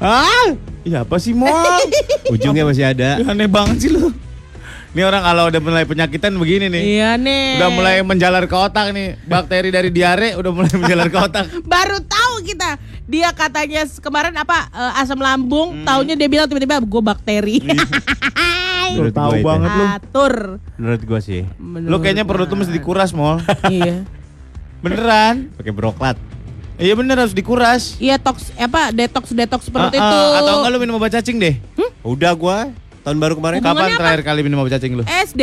ah, iya apa sih mol? Ujungnya masih ada. Ya, Aneh banget sih lu. Ini orang kalau udah mulai penyakitan begini nih. Iya nih. Udah mulai menjalar ke otak nih. Bakteri dari diare udah mulai menjalar ke otak. Baru tahu kita. Dia katanya kemarin apa eh, asam lambung, Hmm. taunya dia bilang tiba-tiba gue bakteri. Lu Menurut tahu banget lu. Atur. Menurut gua sih. Lu kayaknya perut lu mesti dikuras, Mol. iya. Beneran. Pakai broklat. Iya bener harus dikuras. Iya toks apa detox detox Ah, perut ah, itu. Atau enggak lu minum obat cacing deh. Udah gua tahun baru kemarin. Hubungannya Kapan apa? terakhir kali minum obat cacing lu? SD.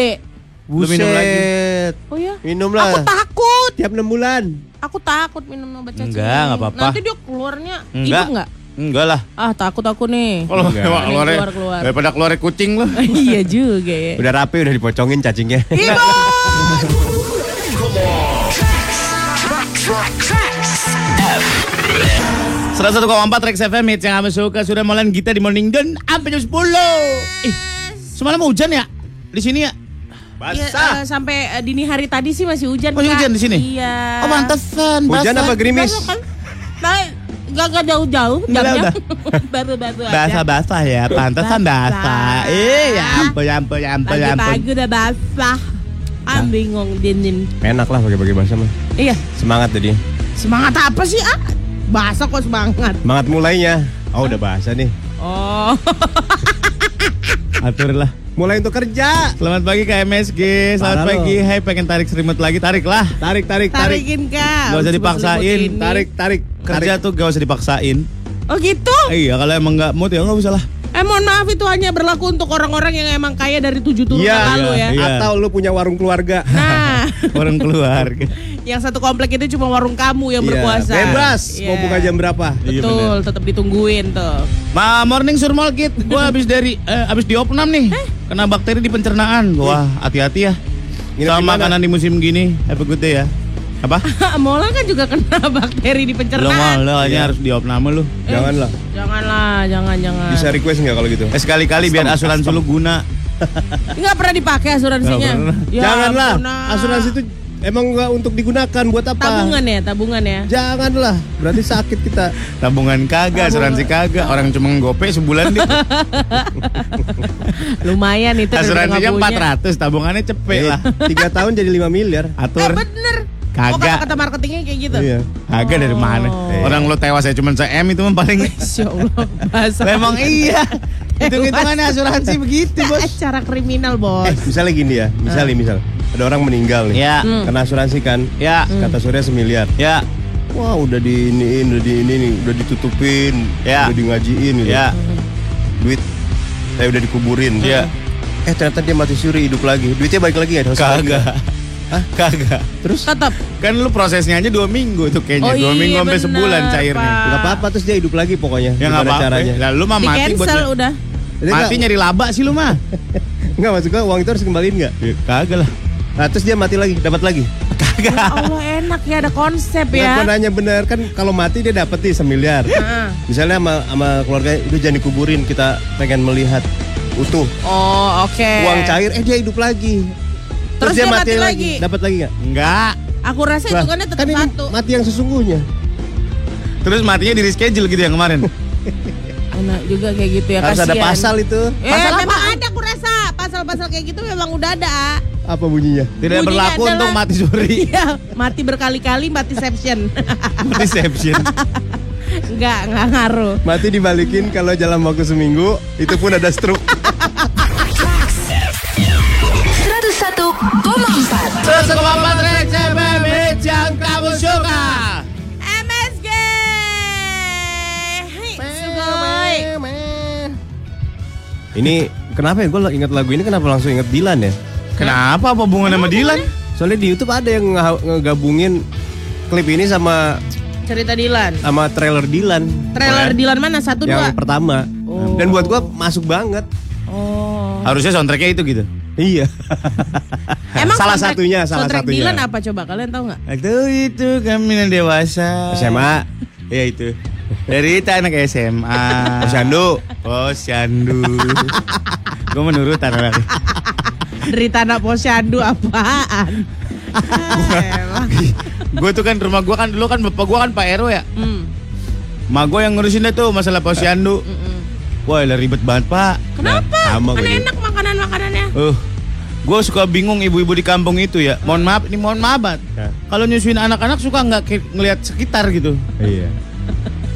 Lu minum lagi? Buset. Oh ya. Minum Aku lah. takut. Tiap 6 bulan. Aku takut minum obat cacing. Enggak, enggak apa-apa. Nanti dia keluarnya Enggak. hidup enggak? Enggak lah. Ah takut aku nih. Kalau keluar, keluar, Keluar, keluar. daripada keluar kucing lu. iya juga ya. Udah rapi, udah dipocongin cacingnya. Ibu. 101,4 Rex FM hits yang kami suka sudah malam kita di Morning Gun sampai jam 10. Ih, semalam hujan ya? Di sini ya? Iya, eh, sampai eh, dini hari tadi sih masih hujan. Masih hujan di sini? Iya. Oh pantesan. Hujan basah. apa gerimis? Basah kan? Nah, Gak, gak jauh-jauh jamnya. Baru-baru aja. Basah-basah ya, pantesan Basah. basah. Eh, ya ampun, ya ampun, ya ampun, ya ampun. Pagi-pagi udah basah. Ah, bingung dinin. Enak lah pakai-pakai bahasa mah. Iya. Semangat tadi. Semangat apa sih ah? Basah kok semangat. Semangat mulainya. Oh udah bahasa nih. Oh. Atur lah. Mulai untuk kerja. Selamat pagi ke MSG. Selamat Parah pagi. lo. Hai, pengen tarik selimut lagi, tarik lah. Tarik, tarik, tarik. Tarikin kak. Gak usah dipaksain. Tarik, tarik. Kerja tuh gak usah dipaksain. Oh gitu? Iya, kalau emang nggak mood ya nggak usah lah. Eh mohon maaf itu hanya berlaku untuk orang-orang yang emang kaya dari tujuh turunan Iya, lalu ya. iya. Atau lu punya warung keluarga. Nah, Orang keluarga. yang satu komplek itu cuma warung kamu yang Iya, berkuasa. Bebas. Iya. Mau buka jam berapa? Iya, Betul, tetap ditungguin tuh. Ma morning surmol kit, gua habis dari eh, habis diopnam nih. Kena bakteri di pencernaan. Wah, hati-hati ya. Nginep Sama makanan di musim gini. Have a good day ya. Apa? Mola kan juga kena bakteri di pencernaan. mau lu hanya Iya. harus diopnam lu. Eh, Janganlah. Janganlah, jangan jangan. Bisa request nggak kalau gitu? Eh, sekali-kali biar asuransi lu guna. Nggak pernah dipakai asuransinya. Pernah. Ya Janganlah. ah. Asuransi itu emang nggak untuk digunakan buat apa? tabungan ya, tabungan ya. Janganlah. Berarti sakit kita. Tabungan kagak, asuransi kagak. Orang cuma gope sebulan dia. Lumayan itu Asuransinya nggak punya. 400, tabungannya cepet Eh, lah. Tiga tahun jadi 5 miliar. Eh Atur. bener. Kagak. Oh kata-kata marketingnya kayak gitu. Iya. Kagak dari mana? Oh. Orang lu tewas ya cuma se-M itu mah paling. Insya Allah. Bahasa Memang iya. Hitung-hitungannya asuransi begitu, Bos. Cara kriminal bos. Eh, misalnya gini ya. Misalnya, misal. Ada orang meninggal nih. Ya. Hmm. Kena asuransi kan. Ya. Kata Surya semiliar. Ya. Wah udah di iniin, udah di ini nih, udah ditutupin, Ya. udah di ngajiin gitu. Ya. Duit saya udah dikuburin. Ya. Eh ternyata dia mati suri hidup lagi. Duitnya balik lagi nggak? Kagak. Hah? Kagak. Terus Tetap. Kan lu prosesnya aja dua minggu tuh kayaknya. Oh dua iya, minggu sampai bener, sebulan cairnya. Pak. nggak apa-apa terus dia hidup lagi pokoknya. Ya nggak Gimana apa-apa. caranya? Lah lu mah Di mati buat udah. Jadi mati nyari laba sih lu mah. Nggak maksud gua uang itu harus kembaliin nggak? Ya, kagak lah. Nah terus dia mati lagi, dapat lagi. Ya Allah enak ya ada konsep Nah, ya. nanya bener kan kalau mati dia dapat nih semiliar. Heeh. Misalnya sama, sama keluarga itu jangan dikuburin kita pengen melihat utuh Oh oke. uang cair eh dia hidup lagi. Terus dia mati lagi? Dapat lagi nggak? Enggak. Aku rasa Lah, hitungannya tetap kan satu. mati yang sesungguhnya. Terus matinya di reschedule gitu yang kemarin. Enak juga kayak gitu ya. Harus ada pasal itu. Eh, Pasal memang ada aku rasa pasal-pasal kayak gitu memang udah ada. Apa bunyinya? Tidak Bunyinya berlaku adalah- untuk mati suri. Iya, mati berkali-kali matiception. Deception. Enggak, enggak ngaruh. Mati dibalikin kalau dalam waktu seminggu itu pun ada stroke. 101,4 Terus kemampuan Rex FM hits yang kamu suka. MSG. Hei, sugoi. ini kenapa ya gue ingat lagu ini kenapa langsung ingat Dilan ya? Kenapa apa hubungan sama Dilan? Soalnya di YouTube ada yang nge- ngegabungin klip ini sama Cerita Dilan. sama trailer Dilan Trailer Dilan mana? Satu yang dua. pertama. Oh. Dan buat gua masuk banget. Oh. Harusnya soundtracknya itu gitu. Iya. Emang salah soundtrack- satunya, salah soundtrack satunya. Dilan apa coba kalian tahu nggak? Itu itu kami yang dewasa. SMA. Ya itu. Dari kita anak SMA. Posyandu. Posyandu. Gue menurut anak Derita anak posyandu apaan? Gue tuh kan rumah gue kan dulu kan bapak gue kan Pak RW ya. Hmm. Ma gue yang ngurusin deh tuh masalah posyandu. Wah, lah ribet banget, Pak. Kenapa? sama kan gue juga. enak makanan-makanannya. Uh, gue suka bingung ibu-ibu di kampung itu ya. Mohon maaf, ini mohon maaf banget. Ya. Kalau nyusuin anak-anak suka nggak ke- ngelihat sekitar gitu. Iya.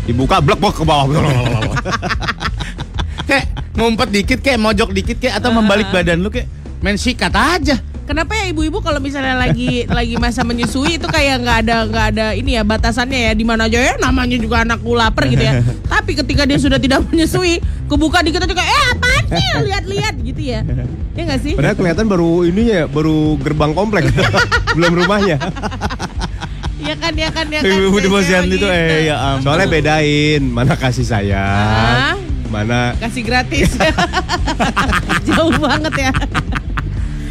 Dibuka blok blok ke bawah. Kayak ngumpet dikit, kayak mojok dikit, kayak atau membalik badan lu kayak main sikat aja. Kenapa ya ibu-ibu kalau misalnya lagi lagi masa menyusui itu kayak nggak ada nggak ada ini ya batasannya ya di mana aja ya namanya juga anakku lapar gitu ya. Tapi ketika dia sudah tidak menyusui, kebuka dikit aja kayak eh apaan sih lihat-lihat gitu ya. Ya nggak sih? Padahal kelihatan baru ininya, baru gerbang komplek, belum rumahnya. Iya kan ya kan ya kan. Ibu-ibu di posyandu gitu. itu eh ya ampun. Soalnya bedain mana kasih Ah. sayang, mana kasih gratis. Jauh banget ya.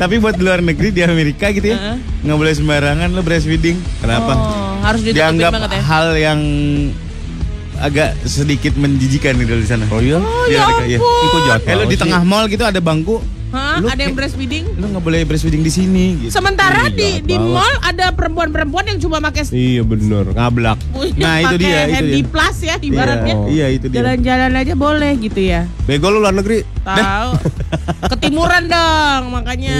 Tapi buat di luar negeri di Amerika gitu ya, Heeh. nggak boleh sembarangan lo breastfeeding. Kenapa? Oh, harus Dianggap banget ya. hal yang agak sedikit menjijikan gitu di sana. Oh iya? Oh ya iya. ampun. Jahat Eh, banget di tengah mall gitu ada bangku, Hah? Lu Ada yang breastfeeding? lu nggak boleh breastfeeding di sini gitu. Sementara Ih, di jahat di banget. mall ada perempuan-perempuan yang cuma pakai Iya bener, ngablak. Nah, itu dia, itu handy dia. plus ya ibaratnya. Oh. Iya, itu dia. Jalan-jalan aja boleh gitu ya. Bego lu luar negeri. Tahu. Ketimuran dong makanya.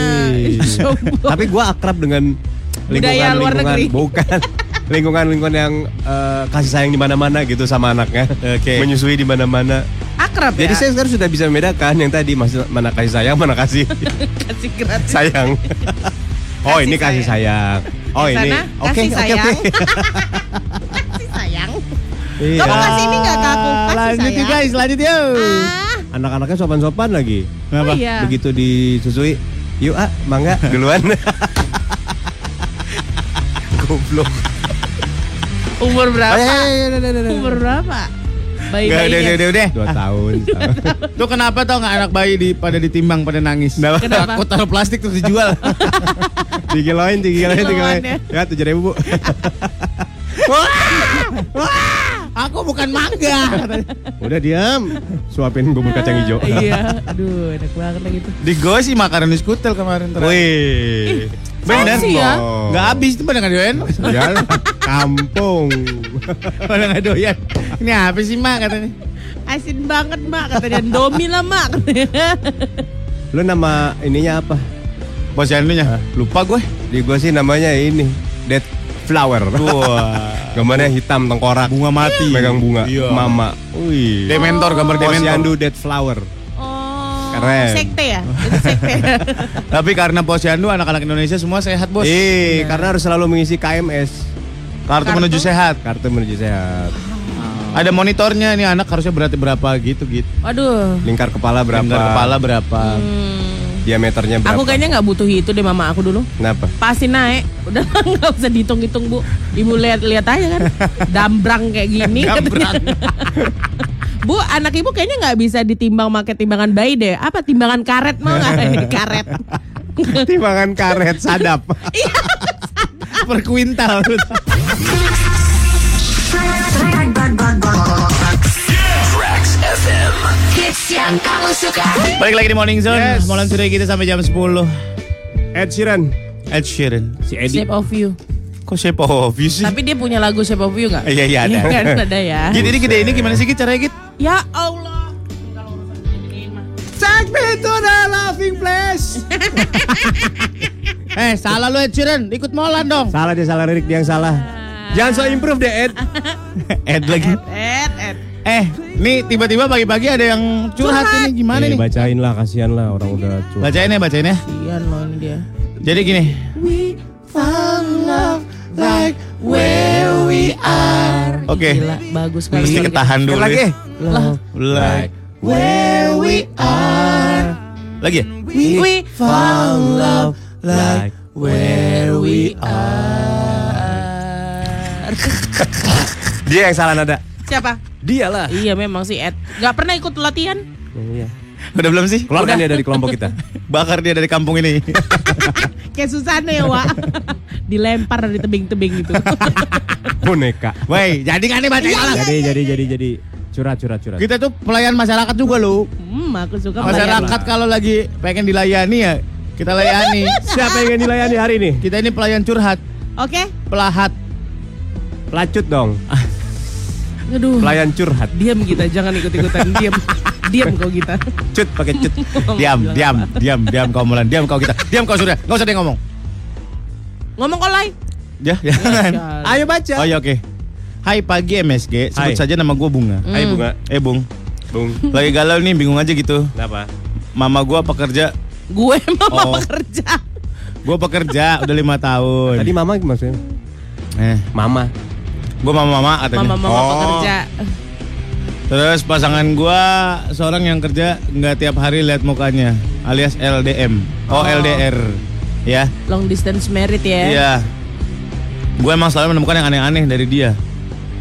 Tapi gua akrab dengan Budaya luar lingkungan, negeri. bukan lingkungan-lingkungan yang eh, kasih sayang di mana-mana gitu sama anaknya. Oke. Menyusui di mana-mana. Akrab Jadi ya. saya sekarang sudah bisa membedakan yang tadi masih mana kasih sayang, mana kasih kasih gratis. sayang. Oh Kasih ini kasih sayang. Oh Di ini. Oke kasih oke sayang. oke. kasih sayang. Iya. Kamu kasih ini nggak ke aku? Kasih lanjut sayang. guys, lanjut yuk. Ah, Anak-anaknya sopan-sopan lagi. Kenapa? oh iya. Begitu disusui, yuk ah, mangga duluan. Goblok. Umur berapa? Ayo, ayo, ayo, ayo, ayo, ayo. Umur berapa? Bayi Nggak, udah, udah, udah, udah. Dua tahun. Tuh kenapa tau nggak anak bayi di, pada ditimbang pada nangis? Kenapa? Aku taruh plastik terus dijual. Dikiloin, dikiloin, dikiloin. Ya tujuh ribu bu. Aku bukan mangga. Udah diam. Suapin bubur kacang hijau. iya. Aduh, enak banget lagi tuh. Di gue sih makanan di skutel kemarin. terakhir. Wih. Bener Fancy ya? Nggak habis itu pada nggak doyan. Ya, kampung. pada nggak doyan. Ini apa sih mak katanya? Asin banget mak katanya Domi lah mak katanya. Lu nama ininya apa? Posyandunya. Lupa gue. Di gua sih namanya ini Dead Flower. Wah. Gambarnya hitam tengkorak. Bunga mati. Megang bunga. Iya. Mama. Wih. Dementor gambar dementor. Posyandu Dead Flower. Oh, Keren. sekte ya? Itu sekte. Tapi karena posyandu anak-anak Indonesia semua sehat bos. Eh, karena harus selalu mengisi KMS. Kartu, Kartu? menuju sehat. Kartu menuju sehat. Ada monitornya nih anak harusnya beratnya berapa gitu gitu. Waduh. Lingkar kepala berapa? Lingkar kepala berapa? Hmm. Diameternya berapa? Aku kayaknya nggak butuh itu deh mama aku dulu. Kenapa? Pasti naik. Udah nggak usah dihitung-hitung bu. Ibu lihat-lihat aja kan. Dambrang kayak gini. Dambrang. Bu, anak ibu kayaknya nggak bisa ditimbang pakai timbangan bayi deh. Apa timbangan karet mau nggak ini karet? Timbangan karet sadap. per kuintal. Trax FM. Hits yang kamu suka. Balik lagi di Morning Zone. Yes. Molan sudah kita sampai jam 10. Ed Sheeran. Ed Sheeran. Si Eddie. Shape of you. Kok shape of you sih? Tapi dia punya lagu Shape of you nggak? Iya, iya, ada. kan ada ya. Git ini gede ini gimana sih Git caranya Git? Ya Allah. Take me to the laughing place. Eh salah lu Ed Sheeran. Ikut Molan dong. salah dia salah lirik dia yang salah. Jangan so improve deh Ed. Ed lagi. Ed, Ed. Eh, nih tiba-tiba pagi-pagi ada yang curhat, Curhat. ini gimana Eh, nih? Bacain lah, kasihan lah orang udah curhat. Bacain ya, bacain ya. Kasian loh ini dia. Jadi gini. Like where we are. Oke. Gila, bagus sekali. Mesti ketahan dulu. Lagi. Lah, Like where we are. lagi ya? We, we found love Like where we are. Dia yang salah nada. Siapa? Dia lah. Iya memang sih Ed. Gak pernah ikut latihan. Iya. Udah belum sih? Keluarkan dia dari kelompok kita. Bakar dia dari kampung ini. Kayak Susana ya Wak. Dilempar dari tebing-tebing gitu. Boneka. Woi, jadi nggak nih bacain malah? Jadi jadi jadi jadi curhat curhat curhat. Kita tuh pelayan masyarakat juga loh. hmm, aku suka Masyarakat kalau lagi pengen dilayani ya kita layani. Siapa yang ingin dilayani hari ini? Kita ini pelayan curhat, Oke. pelahat. Pelacut dong. Aduh. Pelayan curhat. Diam kita, jangan ikut-ikutan. Diam. Diam kau kita. Cut pakai cut. Diam, diam, diam, diam kau Molan, diam kau kita. Diam kau sudah, nggak usah dia ngomong. Ngomong kau lain. Ya, jangan. Ayo baca. Oh iya oke. Hai pagi MSG, sebut Hai. saja nama gue Bunga. Hai bunga. Eh Bung, Bung. lagi galau nih, bingung aja gitu. Kenapa? Mama gue pekerja, Gue Oh. mama kerja. gue pekerja udah lima tahun. Tadi mama maksudnya? Eh, Mama. gue mama-mama katanya. Mama-mama Oh. pekerja. Terus pasangan gue seorang yang kerja nggak tiap hari lihat mukanya, alias LDM. Oh, Oh. LDR, ya. Long distance married ya. Iya. Gue emang selalu menemukan yang aneh-aneh dari dia.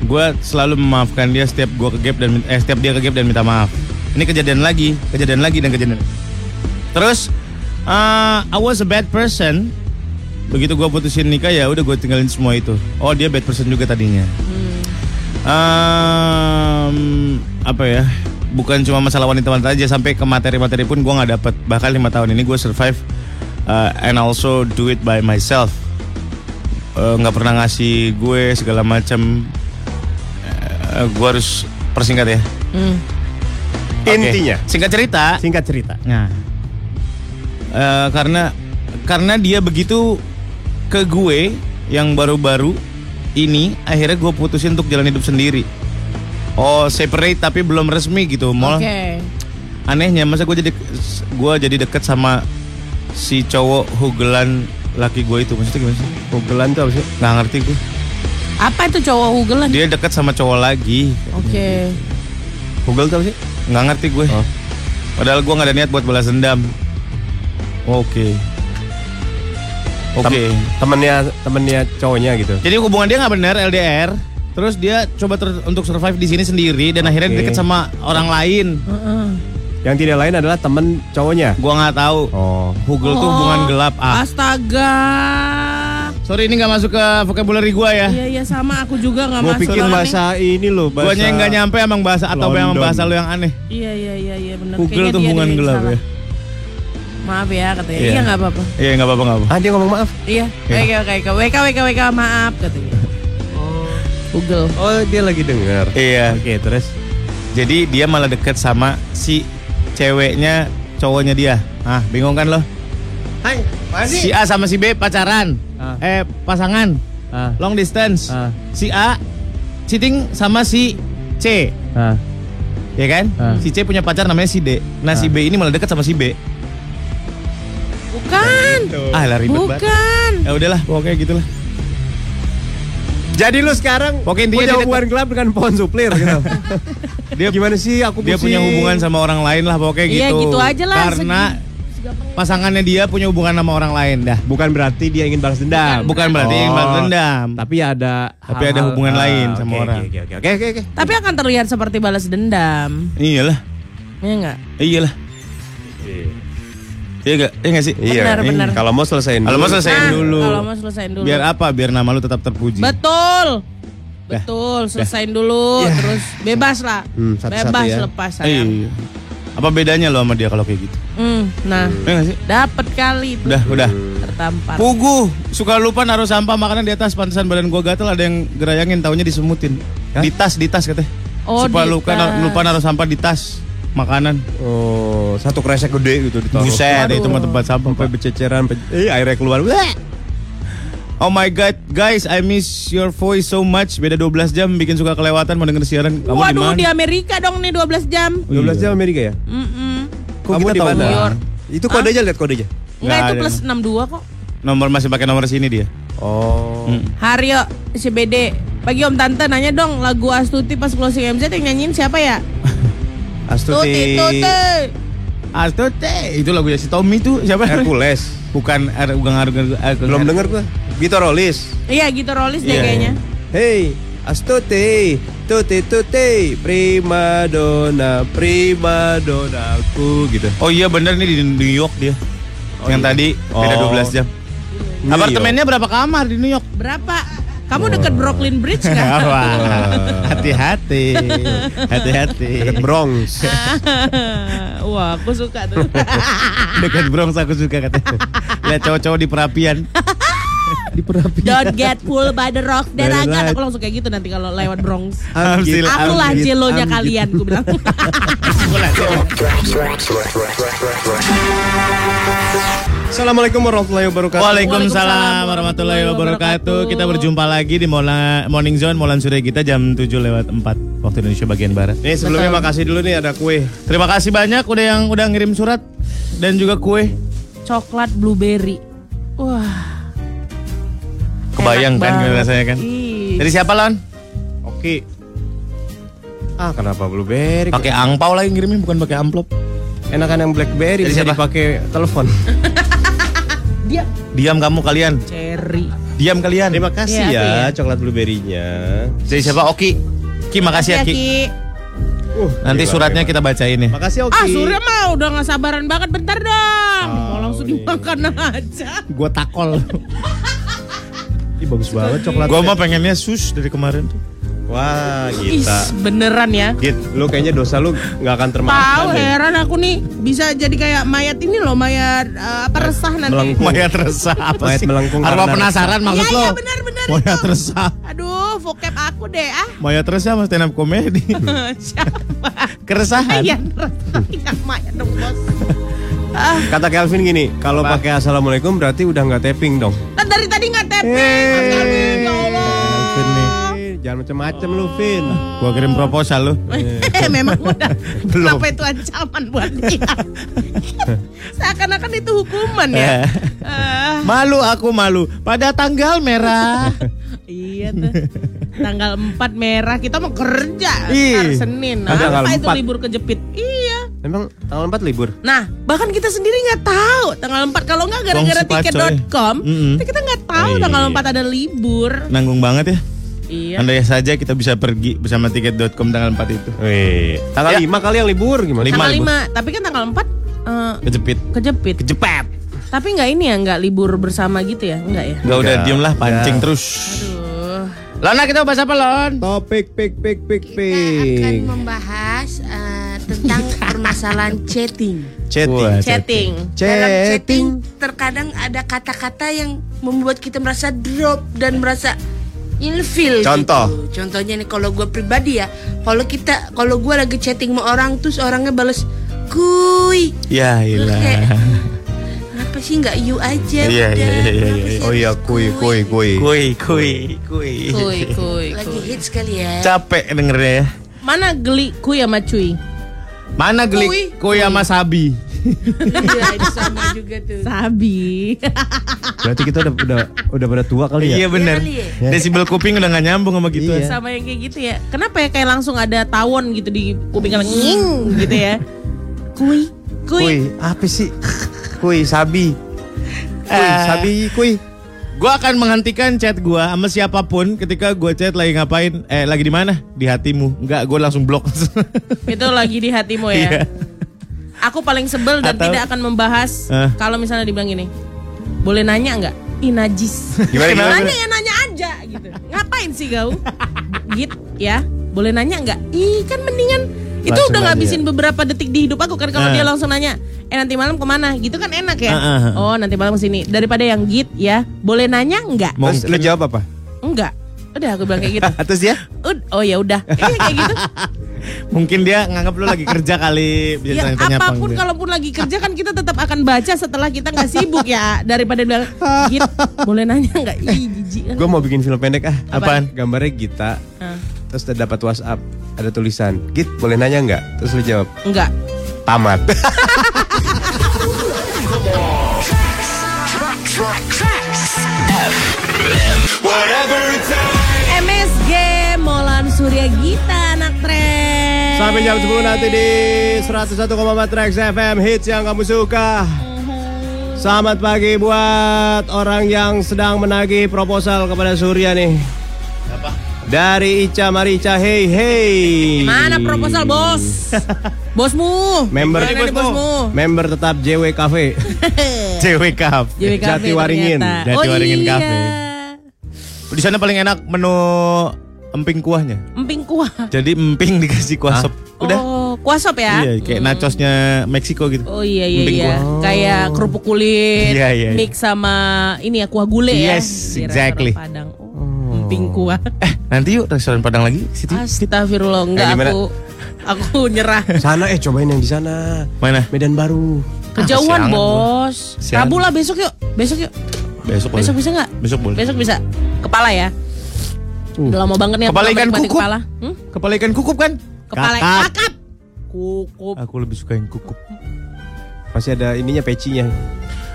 Gue selalu memaafkan dia setiap gue ke gap dan eh, setiap dia ke gap dan minta maaf. Ini kejadian lagi, kejadian lagi dan kejadian. Terus, uh, I was a bad person. Begitu gue putusin nikah ya udah gue tinggalin semua itu. Oh dia bad person juga tadinya. Um, apa ya? Bukan cuma masalah wanita-wanita aja sampai ke materi-materi pun gue nggak dapet. Bahkan lima tahun ini gue survive uh, and also do it by myself. Eh, nggak pernah ngasih gue segala macam. Eh, gue harus persingkat ya. Hmm. Oke. Intinya. Singkat cerita. Singkat cerita. Nah, eh, karena karena dia begitu ke gue yang baru-baru ini, akhirnya gue putusin untuk jalan hidup sendiri. Oh, separate tapi belum resmi gitu, mall. Oke. Anehnya, masa gue jadi gue jadi deket sama si cowok hugelan laki gue itu, maksudnya gimana sih? Pugelan tuh apa sih? Nggak ngerti gue. Apa itu cowok hugelan? Dia deket sama cowok lagi, Oke. Pugel tuh apa sih? nggak ngerti gue. Oh. Padahal gue nggak ada niat buat balas dendam. Oke. Oke. Tem- temennya temennya cowoknya gitu. Jadi hubungan dia nggak benar LDR. Terus dia coba ter- untuk survive di sini sendiri dan akhirnya Oke. deket sama orang lain. Heeh. Yang tidak lain adalah temen cowoknya. Gua nggak tahu. Oh. Hugel tuh Oh. hubungan gelap. Ah, Astaga. Sorry ini nggak masuk ke vocabulary gua ya. Iya iya sama aku juga nggak Gue masuk. pikir soalnya. bahasa ini loh, bahasa. Guanya yang nggak nyampe emang bahasa atau emang bahasa lo yang aneh. Iya iya iya iya benar. Kayaknya tuh dia hubungan gelap salah. ya. Maaf ya katanya. Iya. Iya nggak apa-apa. Iya nggak apa-apa nggak apa. Ah dia ngomong maaf. Iya. Oke oke oke. WK WK WK maaf katanya. Google. Oh dia lagi denger. Iya. Oke terus. Jadi dia malah deket sama si ceweknya cowoknya dia. Ah bingung kan lo? Hai. Si A sama si B pacaran. Ah. Eh pasangan. Ah. Long distance. Ah. Si A cheating sama si C. Ah. Ya kan? Ah. Si C punya pacar namanya si D. Nah si Ah. B ini malah deket sama si B. Bukan. Ah lah ribet banget. Bukan. Ya udahlah pokoknya gitulah. Jadi lu sekarang Pokoknya punya dia hubungan gelap dengan pohon suplir gitu. Dia Gimana sih aku dia punya pusing. hubungan sama orang lain lah pokoknya Iya, gitu. gitu aja lah, Karena pasangannya dia punya hubungan sama orang lain dah. Bukan berarti dia ingin balas dendam. Bukan berarti ingin balas dendam. Tapi ada Tapi ada hubungan Ah, lain sama oke, orang. Oke oke oke oke oke. Tapi akan terlihat seperti balas dendam. Iyalah. Iya enggak? Iyalah. Iya gak? Iya gak sih? Benar, Iya. benar. Kalau mau selesaiin Kalau dulu. mau selesaiin Nah, dulu. Kalau mau selesaiin dulu. Biar apa? Biar nama lu tetap terpuji. Betul. Betul, selesaiin dulu Ya. terus bebas lah. Hmm, satu-satu bebas ya. lepas sayang. Iya. Apa bedanya lo sama dia kalau kayak gitu? Hmm, nah, gak sih? dapat kali itu. Udah, udah. Tertampar. Pugu, suka lupa naruh sampah makanan di atas pantesan badan gua gatel ada yang gerayangin taunya disemutin. Hah? Di tas, di tas katanya. Oh, Suka di lupa, lupa naruh sampah di tas makanan. Oh, satu kresek gede gitu ditaruh. Buset, itu mah tempat sampah. Sampai Pak. bececeran, eh airnya keluar. Bleh. Oh my god, guys, I miss your voice so much. Beda 12 jam bikin suka kelewatan mau denger siaran. Kamu Waduh, di di? Amerika dong nih 12 jam. 12 jam Amerika ya? Mm-mm. Kok Kamu kita di tahu? mana? New York. Itu kode aja lihat kodenya. Enggak, Nggak itu ada. plus 62 kok. Nomor masih pakai nomor sini dia. Oh. Hmm. Haryo, CBD. Pagi Om Tante nanya dong lagu Astuti pas closing MZ yang nyanyiin siapa ya? Astuti. Tuti, Tuti. Astote, itu lagunya si Tommy tuh siapa? Hercules. Bukan er, Ugang Arung Belum denger gua. Vito Rolis. Iya, gitu Rolis deh Iya, kayaknya. Hey, Astuti, tuti tuti, prima donna, prima donnaku gitu. Oh iya bener nih di New York dia. Oh, yang iya. tadi beda Oh. 12 jam. New Apartemennya berapa kamar di New York? Berapa? Kamu deket Brooklyn Bridge kan? Wah, hati-hati. Hati-hati. Dekat Bronx. Wah, aku suka tuh. Dekat Bronx aku suka katanya. Lihat cowok-cowok di perapian. Diperapi. Don't get pulled by the rock dan right. aku langsung kayak gitu nanti kalau lewat Bronx. Amgit, Akulah amgit, jelonya kalian, gue bilang. Assalamualaikum warahmatullahi wabarakatuh. Waalaikumsalam warahmatullahi wabarakatuh. Kita berjumpa lagi di Mola, Morning Zone Molan Surya kita jam 7 lewat 4 waktu Indonesia bagian barat. Nih sebelumnya Betul. makasih dulu nih ada kue. Terima kasih banyak udah yang udah ngirim surat dan juga kue. Coklat blueberry. Wah. Kebayang enak kan banget. rasanya kan? Ih. Dari siapa Lon? Oke. Ah kenapa blueberry? Pakai angpau lagi ngirimnya bukan pakai amplop. Enakan yang blackberry Dari bisa siapa? dipakai telepon. Dia Diam kamu kalian. cherry. Diam kalian. Terima kasih Iya, ya iya. coklat blueberry-nya. Dari siapa? Oki. Ki makasih ya Ki. Uh, Nanti gila, suratnya gila. kita bacain ya. Makasih Oki. Ah, Surya mah udah gak sabaran banget bentar dong. Mau Oh, langsung nih. dimakan aja. Gua takol. Ih bagus banget coklat. Gua mah pengennya sus dari kemarin tuh. Wah, kita. beneran ya. Git, lu kayaknya dosa lu nggak akan termaafkan Tahu deh. heran aku nih bisa jadi kayak mayat ini loh, mayat eh, apa resah nanti. melengkung. Mayat resah apa Mayat sih? melengkung Arwah penasaran maksud Iya, lo? iya benar benar Mayat itu. resah. Aduh, vocab aku deh ah. Mayat resah mas stand up komedi. Siapa? Keresahan. Mayat resah. Ya, mayat dong bos. Ah, Kata Kelvin gini, kalau pakai assalamualaikum berarti udah nggak tapping dong. kan dari tadi nggak ya Allah. Nih. Eh, Jangan macam-macam lu, Vin. Gua kirim proposal lu. Eh, memang udah. Belum. Kenapa itu ancaman buat dia? Seakan-akan itu hukuman ya. Ah, Malu aku malu. Pada tanggal merah. iya tuh. Tanggal 4 merah kita mau kerja Ih, hari Senin. Apa itu 4? libur kejepit? Iya. Emang tanggal 4 libur? Nah, bahkan kita sendiri nggak tahu tanggal 4 kalau nggak gara-gara tiket.com, Mm-mm. kita nggak tahu Oh, iya. tanggal 4 ada libur. Nanggung banget ya. Iya. Andai saja kita bisa pergi bersama tiket.com tanggal 4 itu. Wih, tanggal Ya. 5 kali yang libur gimana? Lima. Tanggal libur. 5, tapi kan tanggal 4 eh, Kejepit. kejepit. Kejepet. Tapi nggak ini ya, nggak libur bersama gitu ya? Enggak ya? Gak udah diem lah pancing Ya. terus. Aduh. Lona kita bahas apa Lon? Topik pik pik pik Kita akan pik. membahas eh, tentang permasalahan chatting. Chatting. Wah, Chatting. Dalam Chatting. chatting terkadang ada kata-kata yang membuat kita merasa drop dan merasa ilfil. Contoh. Gitu. Contohnya nih kalau gue pribadi ya, kalau kita kalau gue lagi chatting sama orang terus orangnya bales kuy. Ya ilah. Kenapa sih nggak you aja? Iya, iya, iya, iya, iya. Oh iya, kuy kuy kuy. Kui, kui, kui. Kuy, kuy, Lagi kuy. hits kali ya. Capek dengernya ya. Mana geli kuy sama cuy? Mana Kui. gelik kui sama sabi? Iya, itu sama juga tuh. Sabi. Berarti kita udah udah udah pada tua kali ya? Iya bener. kali ya? Desibel kuping udah gak nyambung sama gitu. Iya. sama yang kayak gitu ya. Kenapa ya kayak langsung ada tawon gitu di kuping kalian nging gitu ya. Kuy, kuy. Kuy, apa sih? Kuy, sabi. Kuy, Eh. sabi, kuy. Gua akan menghentikan chat gua sama siapa pun ketika gua chat lagi ngapain eh lagi di mana? Di hatimu. Enggak, gua langsung blok. Itu lagi di hatimu ya. Iya. Aku paling sebel dan Atau- tidak akan membahas Eh. kalau misalnya dibilang gini. Boleh nanya nggak? Ih najis. Gimana, gimana? Nanya ya nanya aja gitu. Ngapain sih kau? Git ya. Boleh nanya nggak? Ih kan mendingan itu Langsung udah ngabisin beberapa detik di hidup aku kan kalau Eh. dia langsung nanya, eh nanti malam ke mana? Gitu kan enak ya. Eh, eh. Oh nanti malam ke sini. Daripada yang git ya. Boleh nanya nggak? Terus lu jawab apa? Enggak. Udah aku bilang kayak gitu. Terus dia? Ud- oh ya udah. Eh, kayak gitu. Mungkin dia nganggap lu lagi kerja kali Ya apa pun kalaupun lagi kerja kan kita tetap akan baca setelah kita nggak sibuk ya daripada bilang Git boleh nanya nggak ih jijik kan Gue mau bikin film pendek ah. Apaan? Gambarnya Gita. Ah, Terus dapat WhatsApp, ada tulisan, Git boleh nanya nggak? Terus lu jawab, enggak tamat. MSG Molan Surya Gita anak tren Sampai jam 10 nanti di 101,4 Trax FM hits yang kamu suka. Selamat pagi buat orang yang sedang menagih proposal kepada Surya nih. Dari Ica Marica, hey hey. mana proposal bos bosmu Member Mana nih bosmu member tetap JW Cafe. JW Cafe Jati Waringin. ternyata. Jati oh Waringin iya Cafe. Di sana paling enak menu emping kuahnya. Emping kuah. Jadi emping dikasih kuah sop. Udah. Oh, kuah sop ya? Iya, kayak Hmm. nachosnya Meksiko gitu. Oh iya iya Emping iya. kuah. Kayak kerupuk kulit Iya, iya, iya. mix sama ini ya kuah gulai ya. Yes, di restoran exactly. Padang. Emping kuah. Eh, nanti yuk restoran Padang lagi situ. Astagfirullah enggak Eh, aku aku nyerah. Sana eh cobain yang di sana. Mana? Medan Baru. Kejauhan, kesiangan Bos. Rabu lah besok yuk. Besok yuk. Besok boleh. Besok bisa nggak? Besok boleh. Besok bisa. Kepala ya. Udah lama banget nih Kepala ikan kukup. Kepala. Hmm? Kepala ikan kukup kan? Kepala Kakap. kakap. Kukup. Aku lebih suka yang kukup. Masih ada ininya pecinya.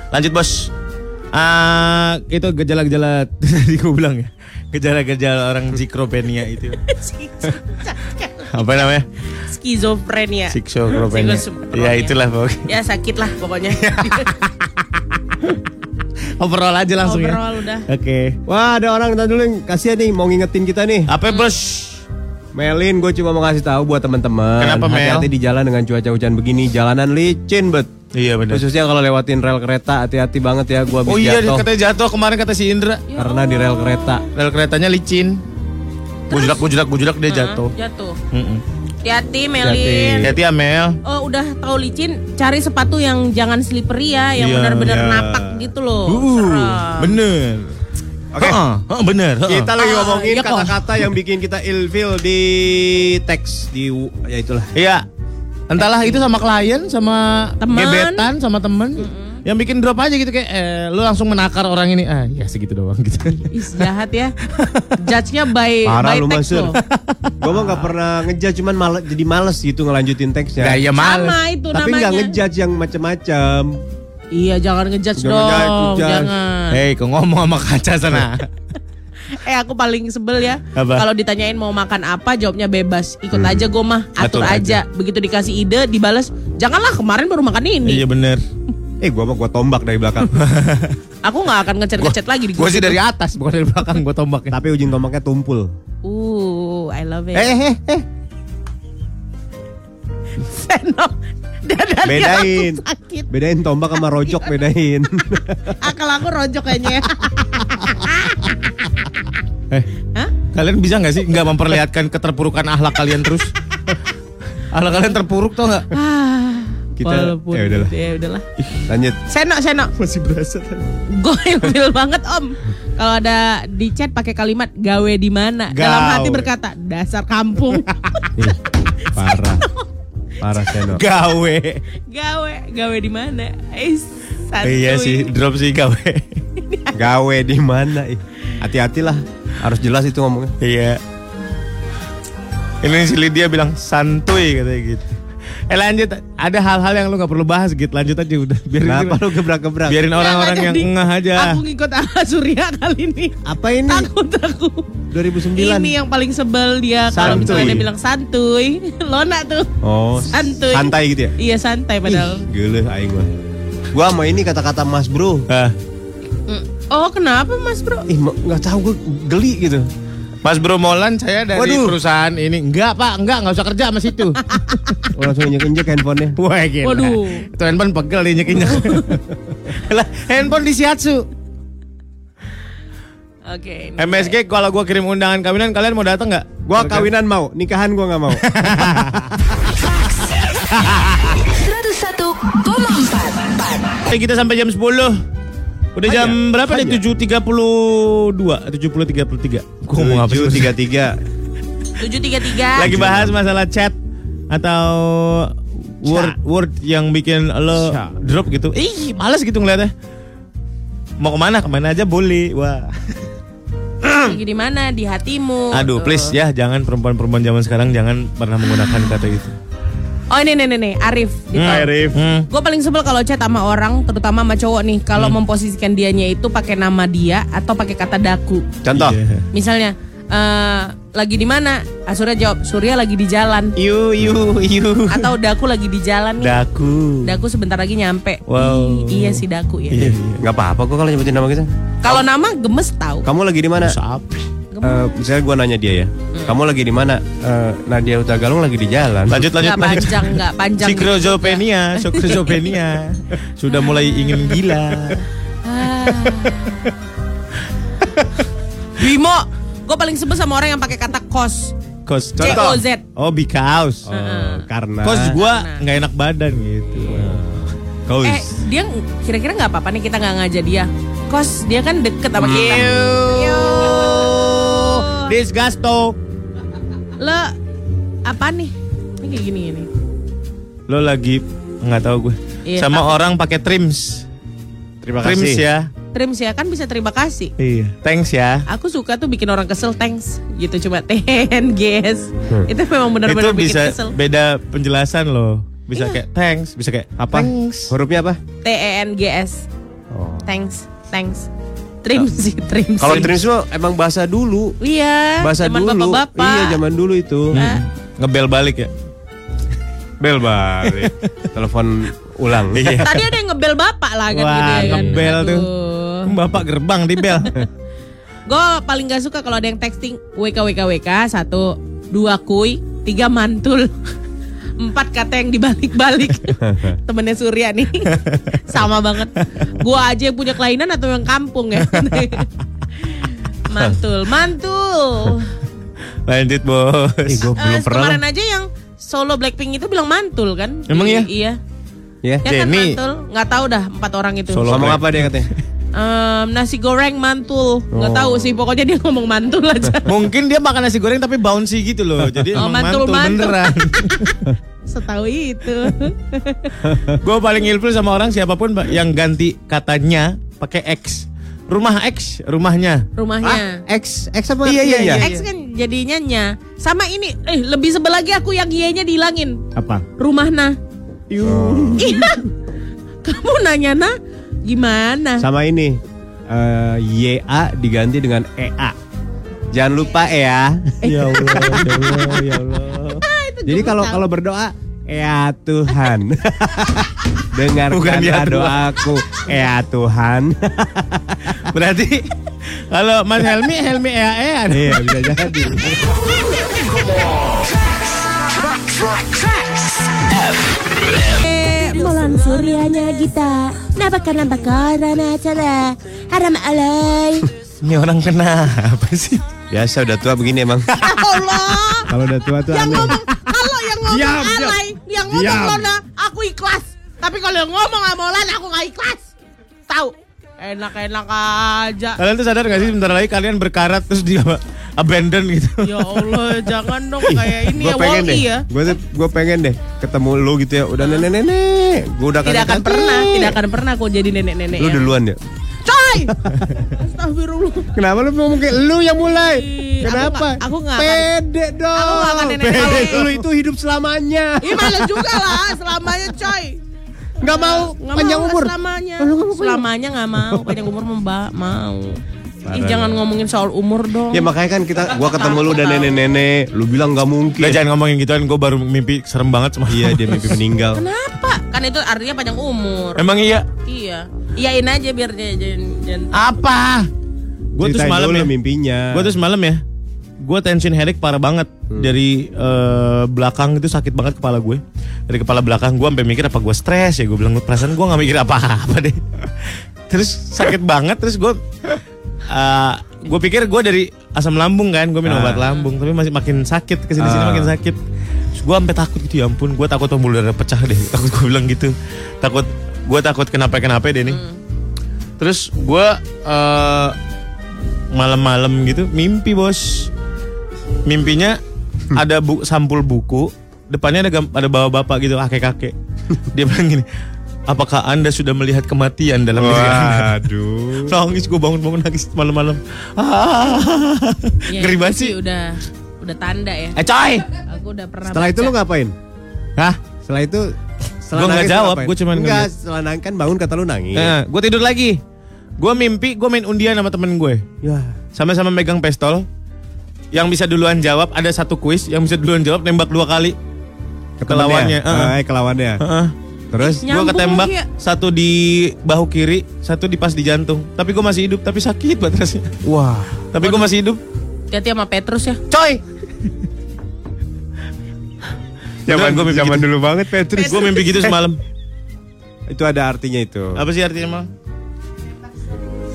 Lanjut bos. Ah, itu gejala-gejala tadi gue bilang ya. Gejala-gejala orang zikropenia itu. Apa namanya? Skizofrenia. Schizophrenia. Ya itulah pokoknya. Ya sakit lah pokoknya. Overall aja langsung ya. Overall udah. Oke. Wah ada orang tadi dulu yang kasihan nih mau ngingetin kita nih. Apa bos? Melin gue cuma mau kasih tahu buat teman-teman. Kenapa, Mel? Hati-hati di jalan dengan cuaca hujan begini. Jalanan licin bet. Iya benar. Khususnya kalau lewatin rel kereta hati-hati banget ya gua habis Oh iya jatuh katanya jatuh kemarin kata si Indra. karena di rel kereta. Rel keretanya licin. Bujudak bujudak bujudak dia jatuh. Jatuh. Mm-mm. Hati-hati Melin. Hati-hati ya Mel. Oh udah tahu licin, cari sepatu yang jangan slippery ya, yang Iya, benar-benar iya. napak gitu loh. Uh, Serem. bener. Oke. Heeh, heeh, bener. heeh. Kita lagi Ah, ngomongin kok. kata-kata yang bikin kita ilfil di teks di ya itulah. Iya. Entahlah itu sama klien, sama Temen. gebetan, sama temen. Yang bikin drop aja gitu kayak eh, lu langsung menakar orang ini. Ah, ya segitu doang gitu. Ih, jahat ya. Judge-nya by Parah by lu text Masur. loh. Gua mah nggak pernah ngejudge cuman males, jadi males gitu ngelanjutin teksnya. Gak ya males. Sama itu Tapi namanya. nggak ngejudge yang macem-macem. Iya, jangan ngejudge Jangan dong. ngejudge. Jangan. Hei, kau ngomong sama kaca sana. Eh aku paling sebel ya. Kalau ditanyain mau makan apa, jawabnya bebas. Ikut aja gue mah, atur, Atur aja. Begitu dikasih ide, dibales. Janganlah kemarin baru makan ini. iya bener. Eh gua mah gua tombak dari belakang. Aku nggak akan ngechat-ngechat lagi di Gue sih dari atas, bukan dari belakang. Gue tombaknya. Tapi ujung tombaknya tumpul. Uh, I love it. Eh, eh, eh. Seno. Bedain. aku sakit. Bedain tombak sama rojok bedain. Akal aku rojok kayaknya. Eh, Hah? kalian bisa nggak sih nggak memperlihatkan keterpurukan akhlak kalian terus? akhlak kalian terpuruk tau nggak? Ah, Kita- walaupun ya udahlah. ya udahlah. Lanjut. Seno, Seno. Masih berasa. Gue ilfil banget om. Kalau ada di chat pakai kalimat gawe di mana, dalam hati berkata dasar kampung. Parah. Parah Seno. Gawe. gawe, gawe di mana? Eh. Iya sih, drop sih gawe. Gawe di mana? Ih, Hati-hatilah. Harus jelas itu ngomongnya. Iya. Ini si Lydia bilang santuy katanya gitu. Eh lanjut, ada hal-hal yang lu gak perlu bahas gitu. Lanjut aja udah. Biarin, Kenapa lu gebrak-gebrak? biarin orang-orang yang ngeh aja. Aku ngikut ala Surya kali ini. Apa ini? Takut aku. 2009. Ini yang paling sebel dia kalau misalnya dia bilang santuy. Lona tuh. Oh, Santuy. santai gitu ya? Iya santai padahal. Gila aing gua. Gua sama ini kata-kata Mas Bro. Ah, Mm. Oh kenapa mas bro? Ih, nggak tahu gua geli gitu. Mas Bro Molan saya dari Waduh. perusahaan ini. Enggak pak, enggak, enggak usah kerja sama situ. Oh, langsung injek-injek handphonenya. Wah gila. Waduh. Itu handphone pegel diinjek-injek. lah, handphone di Shiatsu. Oke. ini. MSG kalau gua kirim undangan kawinan kalian mau datang nggak? Gua kawinan mau, nikahan gua nggak mau. 101,4 Eh, kita sampai jam 10. Udah Hanya, jam berapa nih? hanya. 7.32, 70.33. Gua mau sih? 733. 733. Lagi bahas masalah chat atau word word yang bikin lo Chat. drop gitu. Ih, males gitu ngeliatnya. Mau ke mana? Ke mana aja boleh. Wah. Lagi di mana? Di hatimu. Aduh, Tuh. please ya, jangan perempuan-perempuan zaman sekarang jangan pernah menggunakan kata itu. Oh ini nih nih nih Arif. Di Hmm. Arif. Hmm. Gue paling sebel kalau chat sama orang, terutama sama cowok nih, kalau memposisikan dianya itu pakai nama dia atau pakai kata daku. Contoh. Iya. Misalnya, eh lagi di mana? Ah, Surya jawab, Surya lagi di jalan. Yu yu yu. Atau Daku lagi di jalan nih. Daku. Daku sebentar lagi nyampe. Wow. Ih, iya sih Daku ya. Iya, iya. Nggak apa-apa kok kalau nyebutin nama kita. Kalau nama gemes tahu. Kamu lagi di mana? Saap. Eh, misalnya gua nanya dia ya. Kamu lagi di mana? Eh, Nadia Utagalung lagi di jalan. Lanjut lanjut. Lanjut. panjang, nggak panjang. Sikrozopenia, sikrozopenia. Sudah mulai ingin gila. Ah. Bimo, Gue paling sebel sama orang yang pakai kata kos. Kos. C O Z. Oh, because. Oh, karena Kos gua Karena. nggak enak badan gitu. Kos. Eh, dia kira-kira nggak apa-apa nih kita nggak ngajak dia. Kos dia kan deket sama kita. Disgusto. Lo apa nih? Ini kayak gini gini. Lo lagi nggak tahu gue. Iya, Sama tapi- orang pakai trims. terima Trims kasih. ya. Trims ya kan bisa terima kasih. Iya. Thanks ya. Aku suka tuh bikin orang kesel thanks gitu cuma ten guys. Itu memang benar-benar Hmm. Itu bikin bisa kesel. beda penjelasan loh. Bisa Iya. kayak thanks, bisa kayak Apa? Thanks. Hurufnya apa? T E N G S. Oh. Thanks, thanks. Trims sih, trims. Kalau trims mah emang bahasa dulu. Iya, Bahasa zaman dulu. bapak-bapak. Iya, zaman dulu itu. Nah, Ngebel balik ya. Bel balik. Telepon ulang. Iya. Tadi ada yang ngebel bapak lah kan Wah, gitu ya kan. ngebel tuh. Aduh. Bapak gerbang di bel. Gue paling gak suka kalau ada yang texting WK WK WK satu dua kuy tiga mantul empat kata yang dibalik-balik temennya Surya nih sama banget gua aja yang punya kelainan atau yang kampung ya mantul mantul Lanjut bos. Gua Eh, belum pernah. kemarin aja yang solo Blackpink itu bilang mantul kan Emang Di- iya? iya Ya. ya kan Jenny. mantul nggak tahu dah empat orang itu Solo Ngomong apa dia katanya? Em, nasi goreng mantul nggak Oh. tahu sih pokoknya dia ngomong mantul aja Mungkin dia makan nasi goreng tapi bouncy gitu loh. Jadi Oh, mantul, mantul, mantul. beneran. setahu itu Gue paling ilfil sama orang siapa pun yang ganti katanya pakai X. Rumah X, rumahnya. rumahnya X, X apa? Iya, iya, iya. X kan jadinya nya. Sama ini, eh lebih sebel lagi aku yang Y-nya dihilangin. Apa? Rumah nah. Iya. Kamu nanya nah gimana? Sama ini. eh, YA diganti dengan EA. Jangan lupa ya. Ya Allah, ya Allah, ya Allah. Jadi kalau kalau berdoa Ya Tuhan Dengarkan Bukan ya doaku Ya Tuhan Berarti kalau Mas Helmi, Helmi ea ea. Iya bisa jadi suryanya kita Nampakkan nampakkan acara Haram alay Ini orang kenapa sih? Biasa udah tua begini emang Allah. Kalau udah tua tuh yang aneh ngomong kalau yang ngomong Diam, diam. alay, yang ngomong Diam. Lona, aku ikhlas. Tapi kalau yang ngomong Amolan aku nggak ikhlas. Tahu? Enak-enak aja. Kalian tuh sadar gak sih sebentar lagi kalian berkarat terus dia abandon gitu. Ya Allah, jangan dong kayak ini ya pengen deh ya. Gue gue pengen deh Ketemu lu gitu ya Udah nenek-nenek Gue udah Tidak akan pernah, tidak akan pernah aku jadi nenek-nenek Lu ya. duluan ya Coy! Astagfirullah. Kenapa lu ngomong kayak lu yang mulai aku Kenapa aku akan- Pede dong aku nggak akan nenek Pede kalau- Lu itu hidup selamanya Ih malah juga lah selamanya coy. Nggak mau Nggak panjang mau umur selamanya. Selamanya nggak mau, panjang umur mbak mau. Ih, jangan ngomongin soal umur dong. Ya makanya kan kita gua ketemu lu dan nenek-nenek, lu bilang nggak mungkin. Udah jangan ngomongin gituan, gue baru mimpi serem banget sama Iya dia mimpi meninggal. Kenapa? Kan itu artinya panjang umur. Emang iya? Iya. Iyain aja biar dia jangan. Apa? Gue tuh semalam ya. mimpinya. Gue tuh semalam ya. Gue tension headache parah banget dari eh, belakang itu sakit banget kepala gue. Dari kepala belakang gue sampai mikir apa gue stres ya. Gue bilang perasaan gue nggak mikir apa-apa deh. terus sakit banget. Terus gue eh gue pikir gue dari asam lambung kan. Gue minum Ah. obat lambung. Tapi masih makin sakit ke sini sini Ah. makin sakit. Gue sampai takut gitu ya ampun. Gue takut pembuluh darah pecah deh. Takut gue bilang gitu. Takut gue takut kenapa kenapa deh nih. Terus gue eh malam-malam gitu mimpi bos. Mimpinya ada bu sampul buku, depannya ada ada bawa bapak gitu kakek-kakek. Dia bilang gini, apakah anda sudah melihat kematian dalam diri anda? Waduh. Nangis gue bangun-bangun nangis malam-malam. Ah, Ya, Ngeri itu banget sih. Udah udah tanda ya. Eh coy! Aku udah pernah. Setelah itu baca. lu ngapain? Hah? Setelah itu setelah Gua nggak jawab, cuman Enggak, ngeliat. setelah nangis kan bangun kata lu nangis. Nah, gue tidur lagi. Gue mimpi gue main undian sama temen gue. Ya. Sama-sama megang pistol. Yang bisa duluan jawab ada satu kuis. Yang bisa duluan jawab nembak dua kali. Ke lawannya. Heeh. Eh, ke lawannya. Heeh. Terus Gue ketembak ya? satu di bahu kiri, satu di pas di jantung. Tapi gue masih hidup, tapi sakit banget rasanya. wah. Tapi gue masih hidup. Hati-hati sama Petrus ya. Coy! Zaman, mimpi zaman gitu. dulu banget Petrus. Gue mimpi gitu semalam. Itu ada artinya itu. Apa sih artinya mal?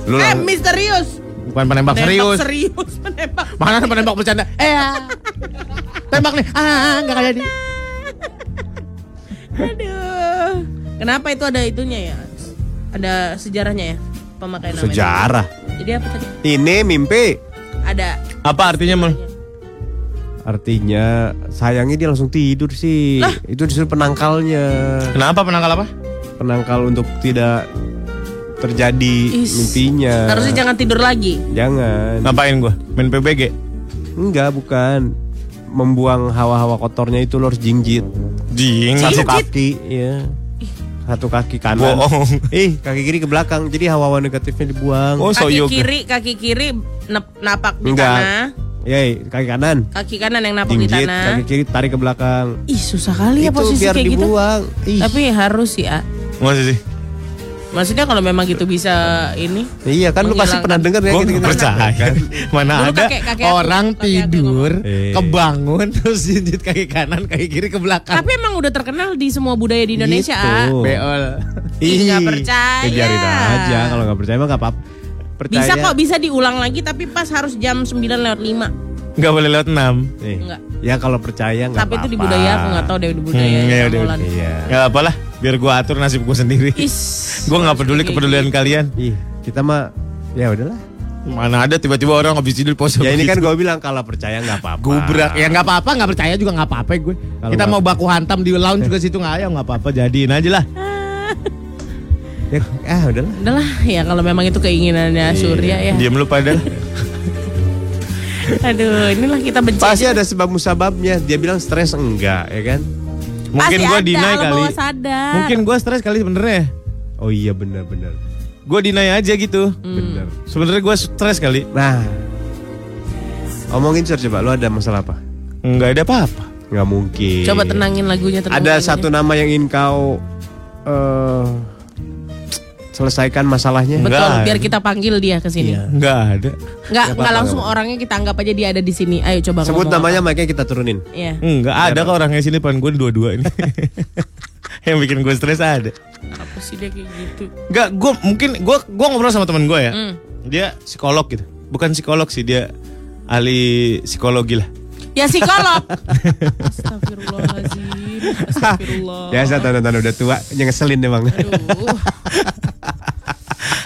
Lu Eh lang- misterius. Bukan penembak serius. serius, penembak. Mana penembak bercanda? Eh, ah. tembak nih. Ah, enggak kayak di. Aduh. Kenapa itu ada itunya ya? Ada sejarahnya ya? Pemakaian itu? Sejarah. Jadi apa tadi? Ini mimpi. Ada Apa artinya, Mal? Artinya sayangnya dia langsung tidur sih. Itu disuruh penangkalnya. Kenapa penangkal apa? Penangkal untuk tidak terjadi Is. mimpinya. Harusnya jangan tidur lagi. Jangan. Ngapain gua? Main PBG. Enggak, bukan. Membuang hawa-hawa kotornya itu lo harus jinjit. Jing. Satu kaki, ya. Satu kaki kanan. Bohong. Ih, kaki kiri ke belakang. Jadi hawa-hawa negatifnya dibuang. Oh, so Kaki yoga. kiri, kaki kiri nep- napak di Enggak. tanah. Yey, kaki kanan. Kaki kanan yang napak di tanah. kaki kiri tarik ke belakang. Ih susah kali ya itu posisi biar kayak gitu. dibuang. Ih. Tapi harus ya. Masa sih? Maksudnya kalau memang gitu bisa ini. Iya kan lu pasti pernah dengar ya Gue gitu-gitu. percaya. Mana Dulu ada kakek- kakek orang kakek aku tidur, Eh. kebangun terus jinjit kaki kanan, kaki kiri ke belakang. Tapi emang udah terkenal di semua budaya di Indonesia. ah. Gitu. Beol. Ih, nggak Ih, percaya. ya biarin aja kalau nggak percaya mah nggak apa-apa. Percaya. Bisa kok bisa diulang lagi tapi pas harus jam 9 lewat 5. Gak boleh lewat 6. Eh, Enggak. Ya kalau percaya nggak Tapi apa-apa. itu di budaya aku nggak tahu deh di budaya Hmm, ya orang udah. Iya. Ya apalah, biar gua atur nasib gua sendiri. Gua nggak peduli kepedulian kalian. Ih, kita mah ya udahlah. Mana ada tiba-tiba orang habis tidur pose Ya ini kan gue bilang kalau percaya nggak apa-apa. gubrak. Ya nggak apa-apa, nggak percaya juga nggak apa-apa gue. Kalau Kita nggak- mau baku hantam di lounge juga situ nggak ayo nggak apa-apa jadiin aja lah. Ya, ah udahlah. Udahlah ya kalau memang itu keinginannya Surya ya. Diam lu pada. Aduh, inilah kita benci. Pasti ada sebab musababnya. Dia bilang stres enggak, ya kan? Mungkin deny alam kali. sadar. Mungkin gua stres kali sebenarnya. Oh iya benar-benar. Gue deny aja gitu. Hmm. Benar. Sebenarnya gue stres kali. Nah, omongin Sir coba. Lu ada masalah apa? Nggak ada apa-apa. Nggak mungkin. Coba tenangin lagunya tenangin Ada lagunya. satu nama yang ingin kau eh selesaikan masalahnya. Betul, Nggak biar ada. kita panggil dia ke sini. Iya. Nggak ada. Nggak Nggak nggak apa-apa, langsung nggak orangnya kita anggap aja dia ada di sini. Ayo coba Sebut ngomong namanya, apa. makanya kita turunin. Iya. Nggak ada kok orangnya sini pan gue dua-dua ini. yang bikin gue stres ada. Apa sih dia kayak gitu? Nggak, gue mungkin gue gue ngobrol sama teman gue ya. Hmm. Dia psikolog gitu. Bukan psikolog sih dia ahli psikologi lah. Ya psikolog. Astagfirullahaladzim. Astagfirullah. Biasa tanda-tanda udah tua, ngeselin emang. Aduh.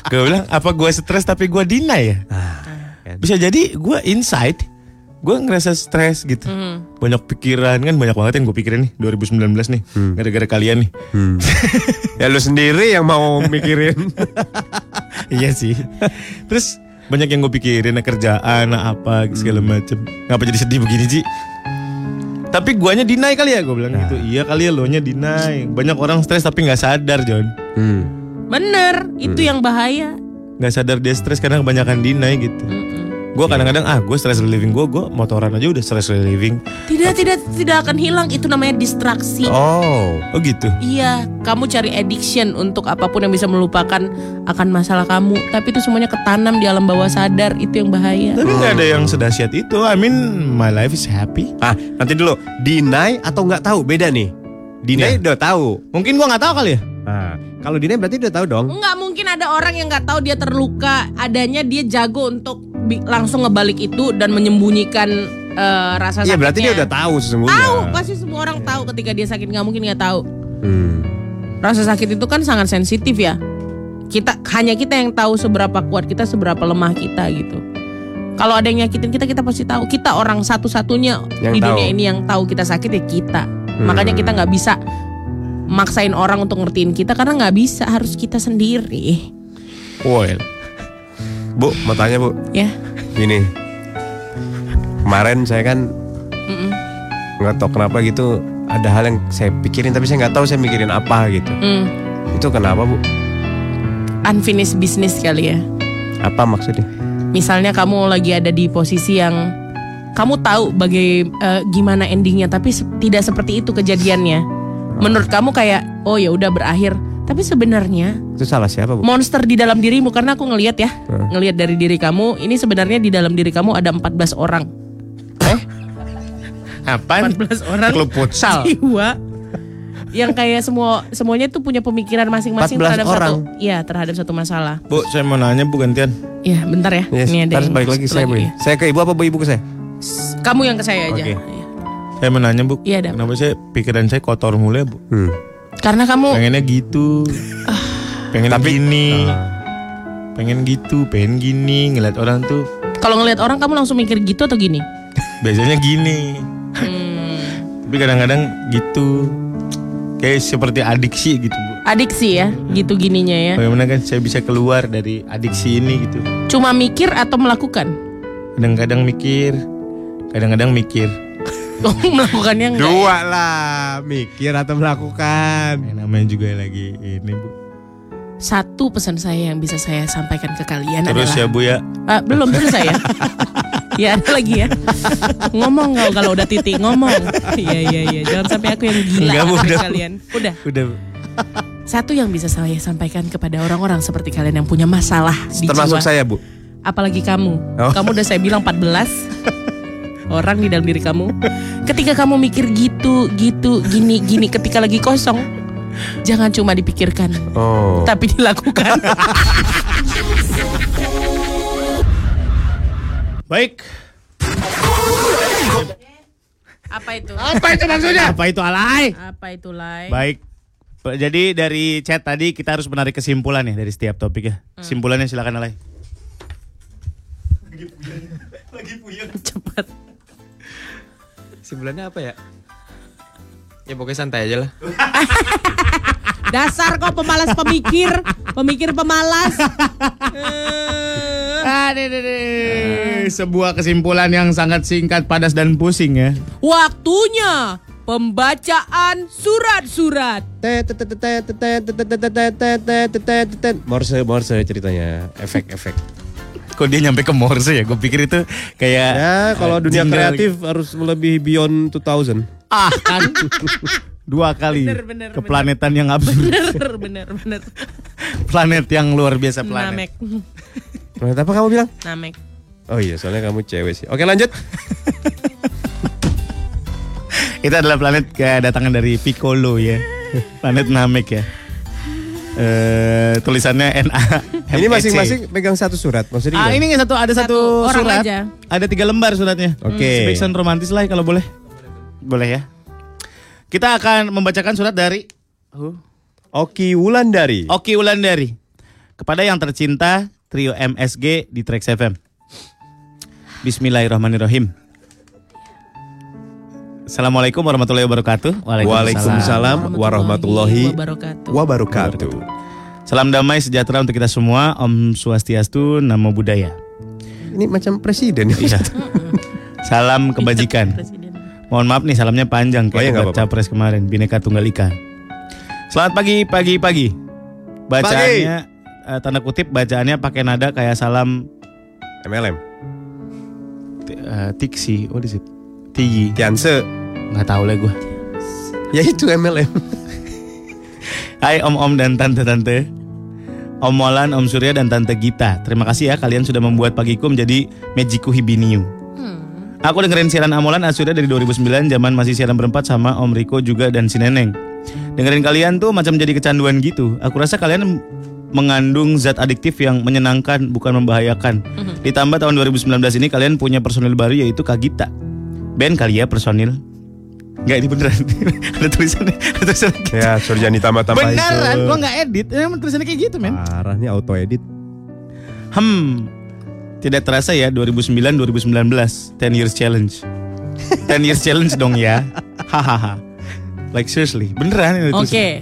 Gue bilang apa gue stres tapi gue deny ya. kan. Bisa jadi gue inside gue ngerasa stres gitu. Hmm. Banyak pikiran kan banyak banget yang gue pikirin nih 2019 nih. Gara-gara kalian nih. Hmm. ya lu sendiri yang mau mikirin. iya sih. Terus banyak yang gue pikirin, nah, kerjaan, nah, apa segala macem. Ngapa jadi sedih begini sih? Tapi guanya deny kali ya, gue bilang gitu. Iya kali ya lo nya deny. Banyak orang stres tapi nggak sadar John. hmm. Bener, itu yang bahaya. Nggak sadar dia stres karena kebanyakan deny gitu. Mm-mm. Gue kadang-kadang ah gue stress relieving gue, gue motoran aja udah stress relieving. Tidak, tidak, tidak akan hilang. Itu namanya distraksi. Oh. Oh gitu. Iya, kamu cari addiction untuk apa pun yang bisa melupakan akan masalah kamu. Tapi itu semuanya ketanam di alam bawah sadar. Itu yang bahaya. Tapi nggak ada yang sedahsyat itu. I mean my life is happy. Ah, nanti dulu. Deny atau nggak tahu beda nih. Deny udah tahu. Mungkin gue nggak tahu kali ya. Nah, kalau deny berarti udah tahu dong. Enggak mungkin ada orang yang nggak tahu dia terluka. Adanya dia jago untuk langsung ngebalik itu dan menyembunyikan eh, rasa sakitnya. Iya, berarti dia udah tahu sesungguhnya. Tahu, pasti semua orang tahu ketika dia sakit. Nggak mungkin nggak tahu. Hmm. Rasa sakit itu kan sangat sensitif ya. Kita hanya kita yang tahu seberapa kuat kita, seberapa lemah kita gitu. Kalau ada yang nyakitin kita, kita pasti tahu. Kita orang satu-satunya di dunia tahu. ini yang tahu kita sakit ya kita. Hmm. Makanya kita nggak bisa maksain orang untuk ngertiin kita karena nggak bisa harus kita sendiri. Well, Bu, mau tanya Bu. Ya. Gini. Kemarin saya kan nggak tahu kenapa gitu ada hal yang saya pikirin tapi saya nggak tahu saya mikirin apa gitu. Hmm. Itu kenapa Bu? Unfinished business kali ya. Apa maksudnya? Misalnya kamu lagi ada di posisi yang kamu tahu bagai eh, gimana endingnya tapi se- tidak seperti itu kejadiannya. Menurut kamu kayak oh ya udah berakhir. Tapi sebenarnya Itu salah siapa Bu? monster di dalam dirimu karena aku ngelihat ya, Hmm. ngelihat dari diri kamu ini sebenarnya di dalam diri kamu ada 14 orang. apaan? 14 orang Klub futsal. jiwa yang kayak semua semuanya tuh punya pemikiran masing-masing 14 terhadap orang. satu iya terhadap satu masalah. Bu, saya mau nanya Bu gantian. Iya, bentar ya. Yes, Ini ada yang balik lagi saya Bu. ya. Saya ke ibu apa bu ibu ke saya? Kamu yang ke saya aja. Oke. Iya. Saya mau nanya Bu. Iya. Kenapa saya pikiran saya kotor mulu ya Bu? Hmm. Karena kamu Pengennya gitu. pengen gini. Pengen gitu, pengen gini, ngeliat orang tuh kalau ngelihat orang kamu langsung mikir gitu atau gini? biasanya gini. Hmm, Tapi kadang-kadang gitu. Kayak seperti adiksi gitu Bu. adiksi ya, gitu gininya ya. Bagaimana kan saya bisa keluar dari adiksi ini gitu. Cuma mikir atau melakukan? Kadang-kadang mikir, kadang-kadang mikir. Oh, melakukannya enggak. ya? Dua lah, mikir atau melakukan. Ya, namanya juga lagi ini Bu. Satu pesan saya yang bisa saya sampaikan ke kalian Terus adalah ya Bu ya, Ah, belum selesai ya. ya ada lagi ya. Ngomong kalau kalau udah titik ngomong. Iya iya iya. Jangan sampai aku yang gila Enggak, udah. kalian. Udah. udah Bu. Satu yang bisa saya sampaikan kepada orang-orang seperti kalian yang punya masalah di Termasuk jiwa. saya bu. Apalagi kamu. Oh. Kamu udah saya bilang 14 orang di dalam diri kamu. Ketika kamu mikir gitu, gitu, gini, gini ketika lagi kosong, jangan cuma dipikirkan, Oh. tapi dilakukan. Baik. Apa itu? Apa itu maksudnya? Apa itu alay? Apa itu, Lai? Baik. Jadi dari chat tadi kita harus menarik kesimpulan ya dari setiap topik ya. Kesimpulannya silakan alay. Cepat. Sebulannya apa ya? Ya pokoknya santai aja lah. Dasar kok pemalas pemikir, pemikir pemalas. Aduh. Sebuah kesimpulan yang sangat singkat, padas dan pusing ya. Waktunya pembacaan surat-surat. Morse Morse ceritanya, efek-efek. Kok dia nyampe ke Morse ya? Gue pikir itu kayak Ya kalau dunia jingle kreatif harus lebih beyond 2000. ah kan dua kali Bener, bener, ke planetan yang absurd, Bener, bener, bener. planet yang luar biasa planet. Namek, Planet apa kamu bilang? namek. Oh iya, soalnya kamu cewek sih. Oke lanjut. Itu adalah planet kedatangan dari Piccolo ya. Planet Namek ya. Eh tulisannya NA. Ini masing-masing pegang satu surat. Maksudnya Ah ini satu ada satu, Satu surat. aja. Ada tiga lembar suratnya. Oke. Sebaiknya romantis lah kalau boleh. Boleh ya. Kita akan membacakan surat dari Oki Wulandari. Oki Wulandari kepada yang tercinta trio MSG di Trax FM. Bismillahirrahmanirrahim. Assalamualaikum warahmatullahi wabarakatuh. Waalaikumsalam warahmatullahi wabarakatuh. wabarakatuh. Salam damai sejahtera untuk kita semua. Om Swastiastu, Namo Buddhaya. Ini macam presiden ya. Iya. Salam kebajikan. Presiden. Mohon maaf nih salamnya panjang Oh iya, kayak debat apa-apa. capres kemarin Bineka Tunggal Ika. Selamat pagi, pagi, pagi. Bacaannya eh, tanda kutip bacaannya pakai nada kayak salam MLM. t- eh, tiksi, what is it? Tigi. Tianse. Nggak tahu lah gue. Ya itu MLM. Hai om-om dan tante-tante. Om Molan, Om Surya dan Tante Gita. Terima kasih ya kalian sudah membuat pagiku menjadi Mejiku Hibiniu. Aku dengerin siaran Amolan Asurya dari 2009 zaman masih siaran berempat sama Om Riko juga dan si Neneng. Dengerin kalian tuh macam jadi kecanduan gitu. Aku rasa kalian mengandung zat adiktif yang menyenangkan bukan membahayakan. Ditambah tahun 2019 ini kalian punya personil baru yaitu Kagita. Band kali ya personil. Enggak ini beneran. ada tulisannya, ada tulisannya. gitu. ya Surjani tambah-tambah itu. Beneran, gua nggak edit. Emang tulisannya kayak gitu, men. Parah nih auto edit. Hmm. Tidak terasa ya 2009 2019 10 years challenge. 10 years challenge dong ya. Hahaha. like seriously, beneran ini Oke. tulisannya.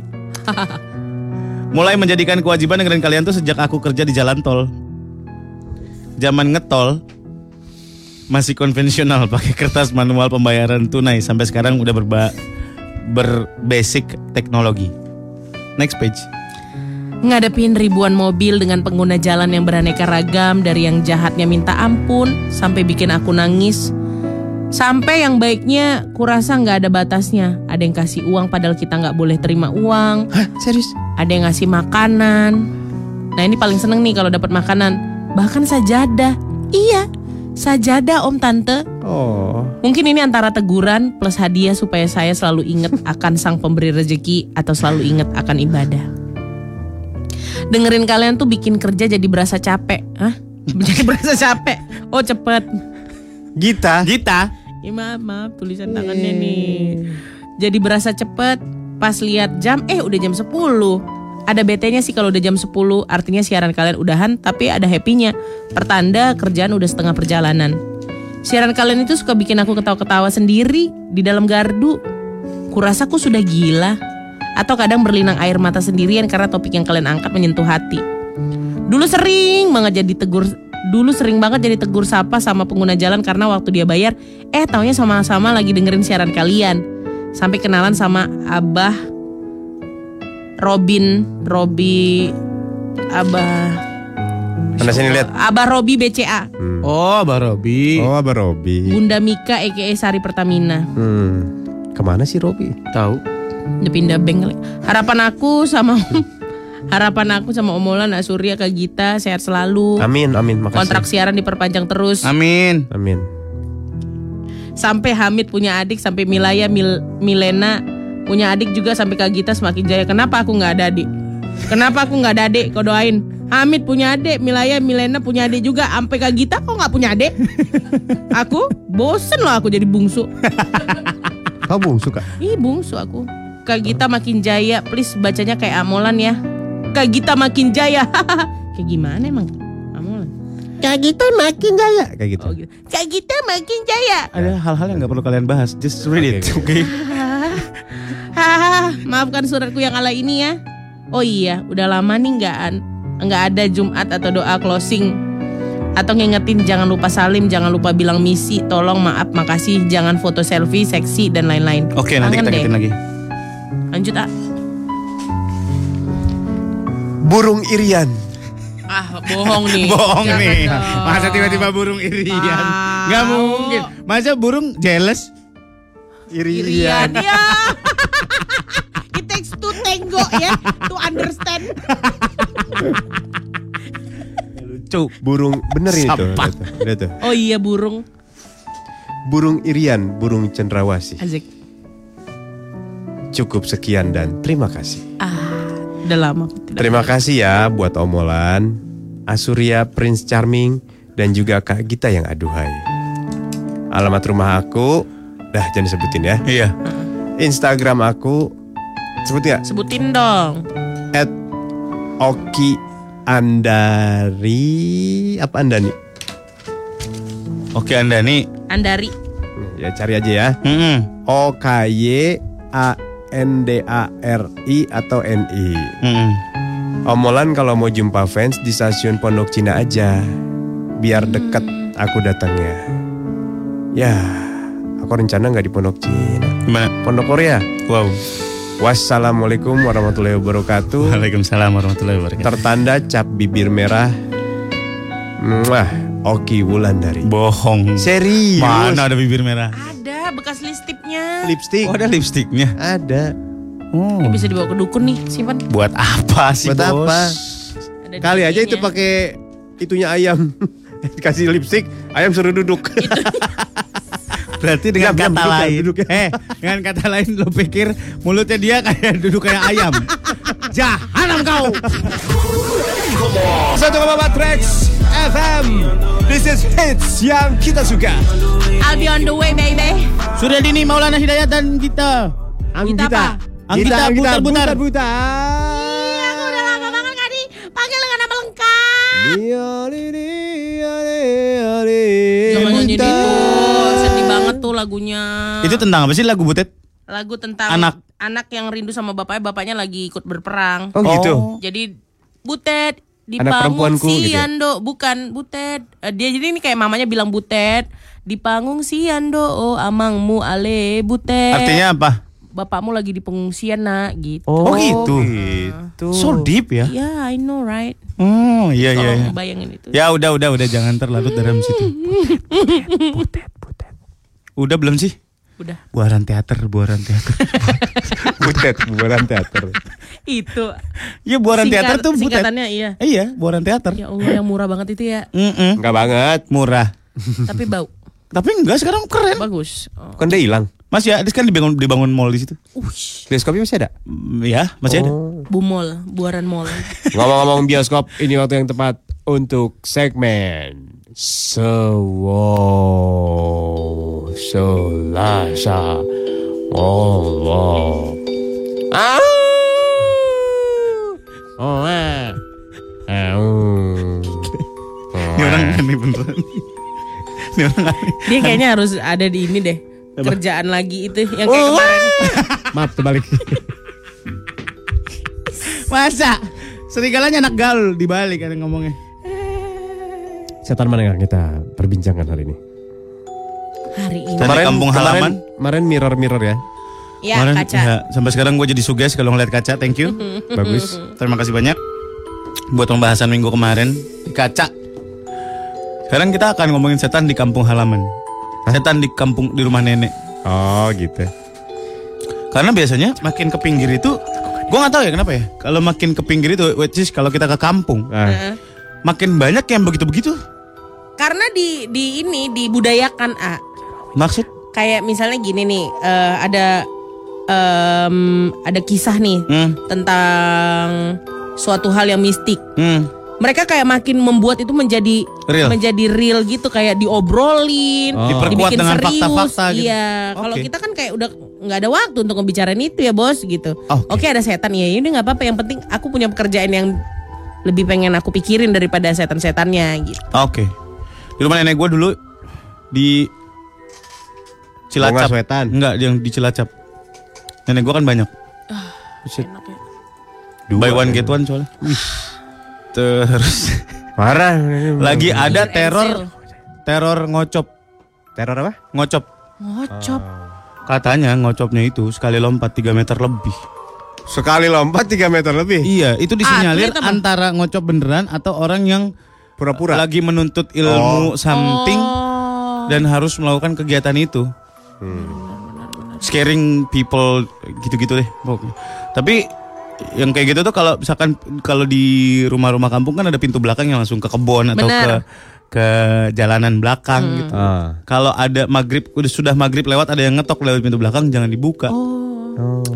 Mulai menjadikan kewajiban dengerin kalian tuh sejak aku kerja di jalan tol. Zaman ngetol masih konvensional pakai kertas manual pembayaran tunai sampai sekarang udah berba berbasic teknologi. Next page. Ngadepin ribuan mobil dengan pengguna jalan yang beraneka ragam dari yang jahatnya minta ampun sampai bikin aku nangis. Sampai yang baiknya kurasa nggak ada batasnya. Ada yang kasih uang padahal kita nggak boleh terima uang. Hah, serius? Ada yang ngasih makanan. Nah ini paling seneng nih kalau dapat makanan. Bahkan sajadah. Iya, sajadah om tante. Oh. Mungkin ini antara teguran plus hadiah supaya saya selalu ingat akan sang pemberi rezeki atau selalu ingat akan ibadah. Dengerin kalian tuh bikin kerja jadi berasa capek. Hah? Jadi berasa capek. Oh cepet. Gita. Gita. Ya, maaf, maaf tulisan tangannya nih. Jadi berasa cepet. Pas lihat jam, eh udah jam 10. Ada BT-nya sih kalau udah jam 10, artinya siaran kalian udahan, tapi ada happy-nya. Pertanda kerjaan udah setengah perjalanan. Siaran kalian itu suka bikin aku ketawa-ketawa sendiri di dalam gardu. Kurasa aku sudah gila. Atau kadang berlinang air mata sendirian karena topik yang kalian angkat menyentuh hati. Dulu sering banget jadi tegur Dulu sering banget jadi tegur sapa sama pengguna jalan karena waktu dia bayar Eh taunya sama-sama lagi dengerin siaran kalian Sampai kenalan sama Abah Robin Robi Abah Mana sini lihat. Abah Robi BCA Oh, Mbak Robi. Oh, Abah Robi. Bunda Mika aka Sari Pertamina Hmm. Ke mana sih Robi? Tahu. Udah pindah bank kali. Harapan aku sama Harapan aku sama Omolan Nak Surya ke Gita sehat selalu Amin, amin. Makasih. Kontrak siaran diperpanjang terus Amin. Amin. sampai Hamid punya adik sampai Milaya Mil- Milena punya adik juga sampai Kak Gita semakin jaya. Kenapa aku nggak ada adik? Kenapa aku nggak ada adik? Kau doain. Hamid punya adik Milaya Milena punya adik juga. Sampai Kak Gita kok nggak punya adik? Aku bosen loh aku jadi bungsu. Kamu suka? ih bungsu aku. Kak Gita makin jaya. Please bacanya kayak Amolan ya. Kak Gita makin jaya. Kayak gimana emang? Amolan. Kayak gitu makin jaya. Kayak gitu. oh gitu. Kak Gita makin jaya. Ada hal-hal yang nggak perlu kalian bahas. Just read it, oke? Hahaha, maafkan suratku yang ala ini ya. Oh iya, udah lama nih nggak an- nggak ada Jumat atau doa closing atau ngingetin jangan lupa salim, jangan lupa bilang misi, tolong maaf, makasih, jangan foto selfie, seksi dan lain-lain. Oke, nanti kita deh. ingetin lagi. Lanjut ah. Burung Irian. Ah, bohong nih. Bohong Jangan nih. dong. Masa tiba-tiba burung irian? Tahu. Nggak mungkin. Masa burung jealous? Irian ya. It takes two tango ya to understand. Lucu. Burung bener ini tuh. Lihat tuh. Oh iya burung. Burung Irian, burung cendrawasih. Azik. Cukup sekian dan terima kasih. Ah, udah lama tidak. Terima kasih ya buat omolan, Asuria Prince Charming, dan juga Kak Gita yang aduhai. Alamat rumah aku, dah jangan disebutin ya. Iya. Instagram aku, sebut nggak? Sebutin dong. At Oki Andari, apa Andani? Oke Anda nih. Andari. Ya cari aja ya. Mm-mm. O K Y A N D A R I atau N I. Mm-mm. Omolan kalau mau jumpa fans di stasiun Pondok Cina aja. Biar deket aku datangnya. Ya, aku rencana nggak di Pondok Cina. Gimana? Pondok Korea. Wow. Wassalamualaikum warahmatullahi wabarakatuh. Waalaikumsalam warahmatullahi wabarakatuh. Tertanda cap bibir merah. Wah, Oki Wulandari. Bohong. Serius? Mana ada bibir merah? Ada bekas lipstiknya. Lipstick? Oh ada lipstiknya. Ada. Oh. Ini bisa dibawa ke dukun nih, simpan. Buat apa sih Buat bos? apa? Ada Kali aja itu pakai itunya ayam. Kasih lipstick, ayam suruh duduk. Berarti dengan Diam, diam, kata duduk ya, lain, duduk ya. eh dengan kata lain lo pikir mulutnya dia kayak duduk kayak ayam. Jahanam kau. Satu koma Tracks FM. This is hits yang kita suka. I'll be on the way, baby. Sudah dini Maulana Hidayat dan kita. Kita apa? Anggita butar-butar. butar. Iya, aku udah lama banget gak dipanggil dengan nama lengkap. Banget tuh lagunya. Itu tentang apa sih lagu butet? lagu tentang Anak. anak yang rindu sama bapaknya, bapaknya lagi ikut berperang. Oh gitu. Jadi butet di Anak panggung perempuanku gitu ya? Siando, bukan butet. Eh, dia jadi ini kayak mamanya bilang butet di panggung Siando, oh amangmu ale butet. Artinya apa? bapakmu lagi di pengungsian nak gitu. Oh, gitu. Gitu. So deep ya? Ya, I know right. Oh iya iya. iya. Bayangin itu. Ya udah udah udah jangan terlarut dalam situ. Butet butet. Udah belum sih? Udah. Buaran teater, buaran teater. Butet, buaran teater. Itu. Iya buaran Singkat- teater tuh butet. Singkatannya iya. Eh, Iya, buaran teater. Ya Allah yang murah banget itu ya. Mm-mm. Enggak banget. Murah. Tapi bau. Tapi enggak sekarang keren. Bagus. Oh. Kan dia hilang. Masih ada kan dibangun dibangun mall di situ. Bioskopnya masih ada. Mm, Ya, masih ada. Bumol, buaran mol. Ngomong-ngomong bioskop, ini waktu yang tepat untuk segmen Sewo Selasa Allah. Ah. Oh, ah. Au. Ini orang aneh beneran. Ini orang aneh. Dia kayaknya harus ada di ini deh. Kerjaan lagi itu yang kayak Oh, kemarin. Maaf terbalik. Masa? Serigalanya anak gaul dibalik ada ngomongnya. Setan mana yang kita perbincangkan hari ini? Hari ini. Dari kampung halaman. Kemarin mirror-mirror ya. Ya, Kemarin, kaca. ya, sampai sekarang gue jadi suges kalau ngeliat kaca. Thank you. Bagus. Terima kasih banyak buat pembahasan minggu kemarin di kaca. Sekarang kita akan ngomongin setan di kampung halaman. Setan di kampung di rumah nenek. Oh gitu. Karena biasanya makin ke pinggir itu, gue nggak tahu ya kenapa ya. Kalau makin ke pinggir itu, which is kalau kita ke kampung, Heeh. makin banyak yang begitu-begitu. Karena di di ini dibudayakan A. Maksud? Kayak misalnya gini nih, eh, ada em, ada kisah nih Hmm, tentang suatu hal yang mistik. hmm. Mereka kayak makin membuat itu menjadi Real. menjadi real gitu kayak diobrolin, Oh. Diperkuat dibikin dengan fakta-fakta gitu. Iya, kalau Oke. kita kan kayak udah nggak ada waktu untuk ngebicarain itu ya bos gitu. Oke. Oke ada setan ya, ini nggak apa-apa. Yang penting aku punya pekerjaan yang lebih pengen aku pikirin daripada setan-setannya gitu. Oke. Di rumah nenek gue dulu di Cilacap. Swetan. Enggak, yang di Cilacap. Nenek gue kan banyak. Buset. Enak ya. Buy one get one soalnya. Terus Parah. lagi ada teror teror ngocop. Teror apa? Ngocop. Ngocop. Katanya ngocopnya itu sekali lompat 3 meter lebih. Sekali lompat 3 meter lebih. Iya, itu disinyalir Atlet apa? antara ngocop beneran atau orang yang Pura-pura. lagi menuntut ilmu something Oh. dan harus melakukan kegiatan itu. Scaring people gitu-gitu deh. pokoknya. Tapi yang kayak gitu tuh kalau misalkan kalau di rumah-rumah kampung kan ada pintu belakang yang langsung ke kebun atau ke Bener. ke jalanan belakang gitu. Ah. Kalau ada maghrib udah sudah maghrib lewat ada yang ngetok lewat pintu belakang jangan dibuka. Oh.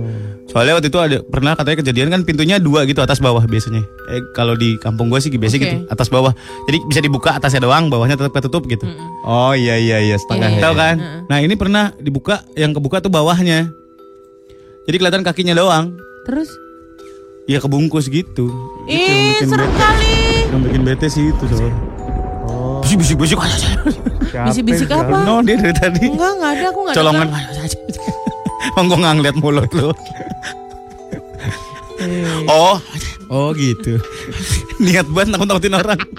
Soalnya waktu itu ada pernah katanya kejadian kan pintunya dua gitu atas bawah biasanya. Eh kalau di kampung gue sih biasanya Oke. gitu atas bawah. Jadi bisa dibuka atasnya doang, bawahnya tetap ketutup gitu. Oh iya iya iya setengah Iya, ya. Tahu kan? Nah ini pernah dibuka, yang kebuka tuh bawahnya. Jadi kelihatan kakinya doang. Terus? Ya kebungkus gitu. Ih serem kali. Yang bikin bete sih itu soalnya. Oh. Bisik bisik. Bisik-bisik apa? No dia dari tadi. Enggak, enggak ada aku enggak ada. Colongan. Emang gue nggak ngeliat mulut lu. oh, oh gitu. Niat banget nakut-nakutin orang.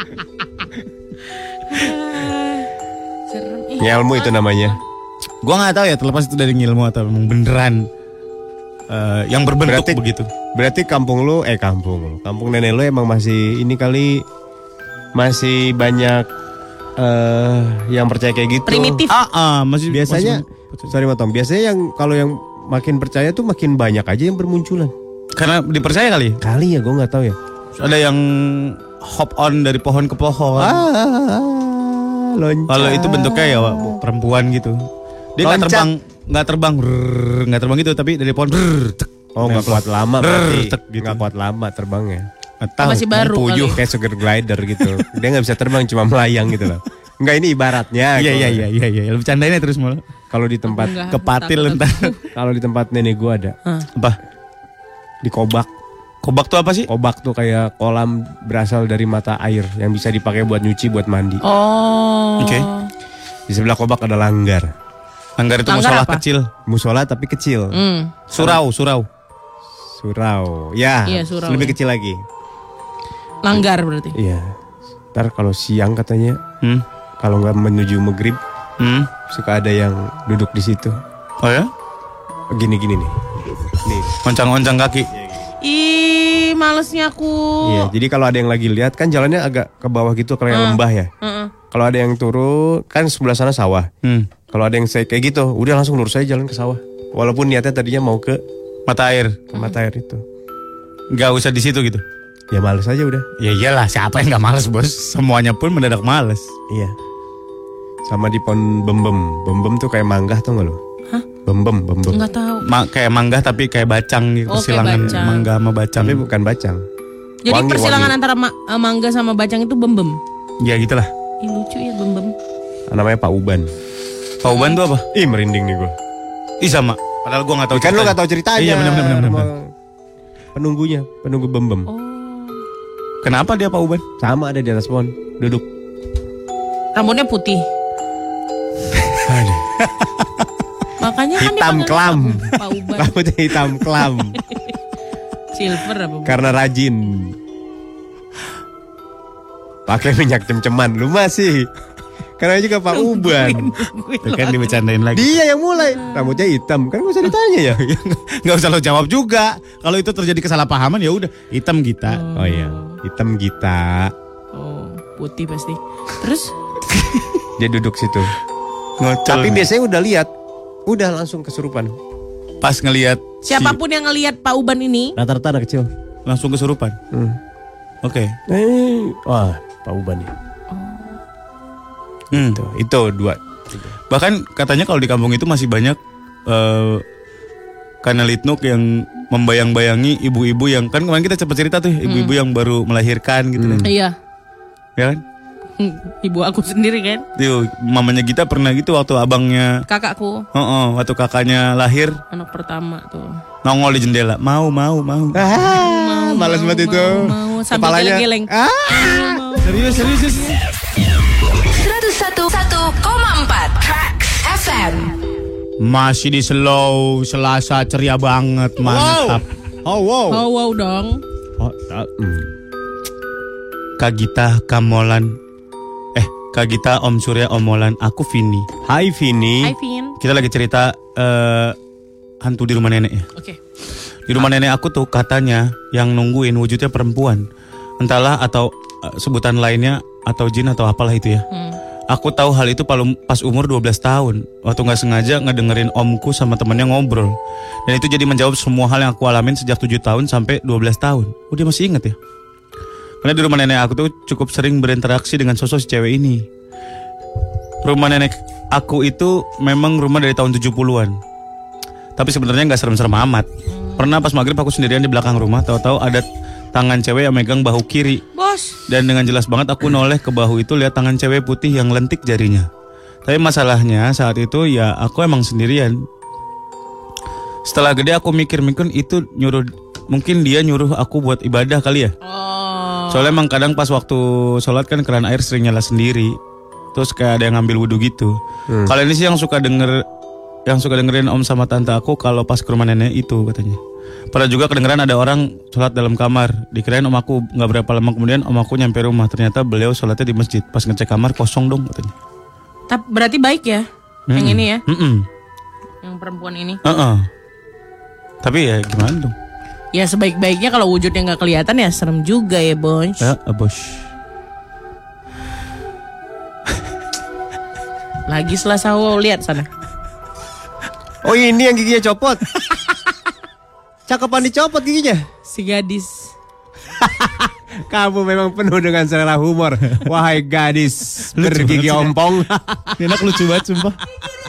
Serem. Ih, Ngilmu itu namanya. Gua nggak tahu ya terlepas itu dari ngilmu atau memang beneran eh, yang berbentuk Berarti- begitu. Berarti kampung lu eh kampung lu. Kampung nenek lu emang masih ini kali masih banyak eh yang percaya kayak gitu. Primitif. Ah, ah, masih Biasanya masih- sorry motong. Biasanya yang kalau yang makin percaya tuh makin banyak aja yang bermunculan. karena dipercaya kali. Kali ya gue nggak tahu ya. Ada yang hop on dari pohon ke pohon. Ah, loncat. Kalau itu bentuknya ya Wak, perempuan gitu. Dia nggak terbang, nggak terbang, nggak terbang gitu, tapi dari pohon. brrrr, cek. Oh nggak kuat lama berarti. tek gitu. Nggak kuat lama terbangnya. Tahu, Masih baru puyuh. Kayak sugar glider gitu. Dia nggak bisa terbang cuma melayang gitu loh. Enggak ini ibaratnya. Iya kalau- iya iya iya iya. Lu bercandainnya terus malah. Kalau di tempat Enggak, Kepatil entar. kalau di tempat nenek gua ada Apa? di Kobak. Kobak tuh apa sih? Kobak tuh kayak kolam berasal dari mata air yang bisa dipakai buat nyuci, buat mandi. Oh. Oke. Di sebelah Kobak ada langgar. Langgar itu Langgar musola apa? kecil. Musola tapi kecil. Hmm. Surau, surau. Surau. Ya, Iya, surau, lebih ya. kecil lagi. Langgar berarti. Iya. Ntar kalau siang katanya Hmm. kalau nggak menuju maghrib Hmm. Suka ada yang duduk di situ. Oh ya? Gini-gini nih. Nih. Oncang-oncang kaki. Ih, malesnya aku. Iya, jadi kalau ada yang lagi lihat kan jalannya agak ke bawah gitu kalau yang Hmm. lembah ya. Heeh. Kalau ada yang turun kan sebelah sana sawah. Hmm. Kalau ada yang saya kayak gitu, udah langsung lurus aja jalan ke sawah. Walaupun niatnya tadinya mau ke, Mata air. ke mata air itu. Gak usah di situ gitu. Ya males aja udah. Ya iyalah, siapa yang gak males bos? Semuanya pun mendadak males. Iya. Sama di pohon bembem. Bembem tuh kayak mangga tuh nggak lo? Hah? Bembem, bembem. Nggak tahu. Ma- kayak mangga tapi kayak bacang gitu, Oh, silangan bacang. mangga sama bacang. Tapi bukan bacang. Jadi Wangi, persilangan wangi. antara ma- eh, mangga sama bacang itu bembem. Ya gitulah. Ih, lucu ya bembem. Namanya Pak Uban. Pak Uban tuh apa? Ih merinding nih gue. Ih sama. Padahal gua nggak tahu. Kan lo ceritanya. gak tahu ceritanya. Iya benar benar benar. Penunggunya, penunggu bembem. Oh. Kenapa dia Pak Uban? Sama ada di atas pohon, duduk. Rambutnya putih. Makanya kan Hitam kelam. Rambutnya hitam kelam Silver apa? Bu? karena rajin. Pakai minyak cem-ceman, lu masih. Karena juga Pak Uban. Tuh kan dibecandain lagi. Dia yang mulai. Rambutnya hitam, kan gak usah ditanya ya. Nggak usah lo jawab juga. Kalau itu terjadi kesalahpahaman ya udah hitam kita. Oh iya, hitam Gita. Oh, putih pasti. Terus Dia duduk situ. Ngocol. Tapi biasanya udah lihat, udah langsung kesurupan. pas ngelihat siapa pun yang ngelihat Pak Uban ini, Rata-rata anak kecil. langsung kesurupan. Hmm. Oke. Eh, wah, Pak Uban ya. Hmm. Tuh, itu dua. Bahkan katanya kalau di kampung itu masih banyak eh kanal litnuk yang membayang-bayangi ibu-ibu yang kan kemarin kita cepet cerita tuh ibu-ibu yang baru melahirkan gitu kan. iya, Ya kan? ibu aku sendiri kan, Tuh, mamanya kita pernah gitu waktu abangnya kakakku, Oh, oh, waktu kakaknya lahir anak pertama tuh. nongol di jendela. Mau, mau, mau. Ah, malas mau, banget itu. mau, mau, sambil Kepalanya. geleng-geleng. Ah, serius, serius, serius. 101,4 Tracks FM. Masih di slow, selasa ceria banget, mantap. Oh, wow. Oh wow dong. Oh, hmm. Kak Gita Kamolan. Kak Gita Om Surya Omolan, aku Vini. Hai Vini. Hai Vin. Kita lagi cerita eh hantu di rumah nenek ya. Oke. Di rumah nenek aku tuh katanya yang nungguin wujudnya perempuan. Entahlah atau eh, sebutan lainnya atau jin atau apalah itu ya. Hmm. Aku tahu hal itu palu- pas umur 12 tahun. Waktu nggak sengaja ngedengerin omku sama temennya ngobrol. Dan itu jadi menjawab semua hal yang aku alamin sejak 7 tahun sampai 12 tahun. Oh dia masih inget ya? Karena di rumah nenek aku tuh cukup sering berinteraksi dengan sosok si cewek ini. Rumah nenek aku itu memang rumah dari tahun 70-an. Tapi sebenarnya nggak serem-serem amat. Pernah pas maghrib aku sendirian di belakang rumah, tahu-tahu ada tangan cewek yang megang bahu kiri. Bos. Dan dengan jelas banget aku noleh ke bahu itu lihat tangan cewek putih yang lentik jarinya. Tapi masalahnya saat itu ya aku emang sendirian. Setelah gede aku mikir-mikir itu nyuruh mungkin dia nyuruh aku buat ibadah kali ya. Oh. Soalnya emang kadang pas waktu sholat kan keran air sering nyala sendiri. Terus kayak ada yang ngambil wudhu gitu. Kalau ini sih yang suka denger yang suka dengerin om sama tante aku kalau pas ke rumah nenek itu katanya. Pernah juga kedengeran ada orang sholat dalam kamar. Dikirain om aku nggak berapa lama kemudian om aku nyampe rumah. Ternyata beliau sholatnya di masjid. Pas ngecek kamar kosong dong katanya. Tapi berarti baik ya. Yang Mm-mm. ini ya, Mm-mm. yang perempuan ini. Uh-uh. Tapi ya gimana dong? Ya sebaik-baiknya kalau wujudnya nggak kelihatan ya serem juga ya, Bons. Ya, abos. Lagi selasa wow, lihat sana. Oh ini yang giginya copot. Cakepan dicopot giginya. Si gadis. Kamu memang penuh dengan selera humor. Wahai gadis bergigi ompong. Enak lucu banget sumpah.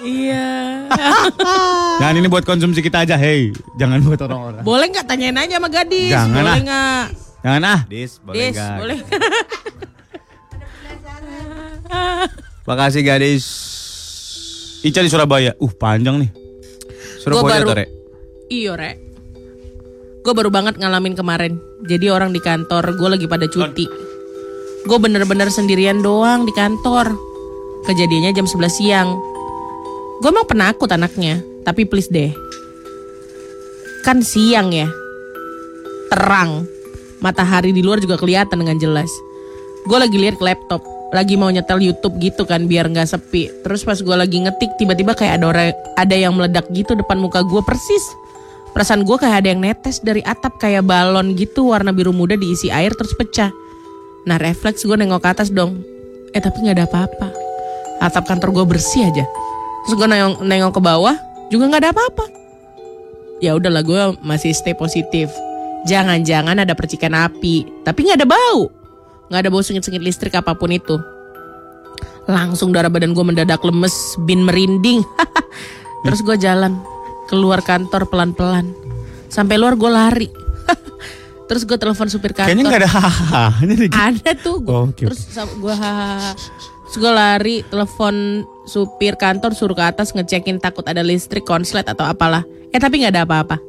Iya. Jangan ini buat konsumsi kita aja, hey. Jangan buat orang-orang. Boleh nggak tanyain aja sama gadis? Jangan boleh nggak? Jangan ah. Dis, Dis, boleh. Makasih gadis. Ica di Surabaya. Uh, panjang nih. Surabaya baru- tuh, Rek. Iyo, Rek. Gue baru banget ngalamin kemarin. Jadi orang di kantor gue lagi pada cuti. Gue bener-bener sendirian doang di kantor. Kejadiannya jam 11 siang. Gue emang penakut anaknya. Tapi please deh. Kan siang ya. Terang. Matahari di luar juga kelihatan dengan jelas. Gue lagi lihat ke laptop. Lagi mau nyetel YouTube gitu kan biar nggak sepi. Terus pas gue lagi ngetik tiba-tiba kayak ada orang ada yang meledak gitu depan muka gue persis. Perasaan gue kayak ada yang netes dari atap kayak balon gitu warna biru muda diisi air terus pecah. Nah refleks gue nengok ke atas dong. Eh tapi nggak ada apa-apa. Atap kantor gue bersih aja. Terus gue nengok, nengok ke bawah juga nggak ada apa-apa. Ya udahlah gue masih stay positif. Jangan-jangan ada percikan api, tapi nggak ada bau, nggak ada bau sengit-sengit listrik apa pun itu. Langsung darah badan gue mendadak lemes, bin merinding. Terus gue jalan keluar kantor pelan-pelan. Sampai luar gue lari. Terus gue telepon supir kantor. Kayaknya nggak ada hahaha. Ada tuh gua, Oh, oke, Terus gue Terus gue lari telepon supir kantor suruh ke atas ngecekin takut ada listrik konslet atau apalah. Eh tapi nggak ada apa-apa.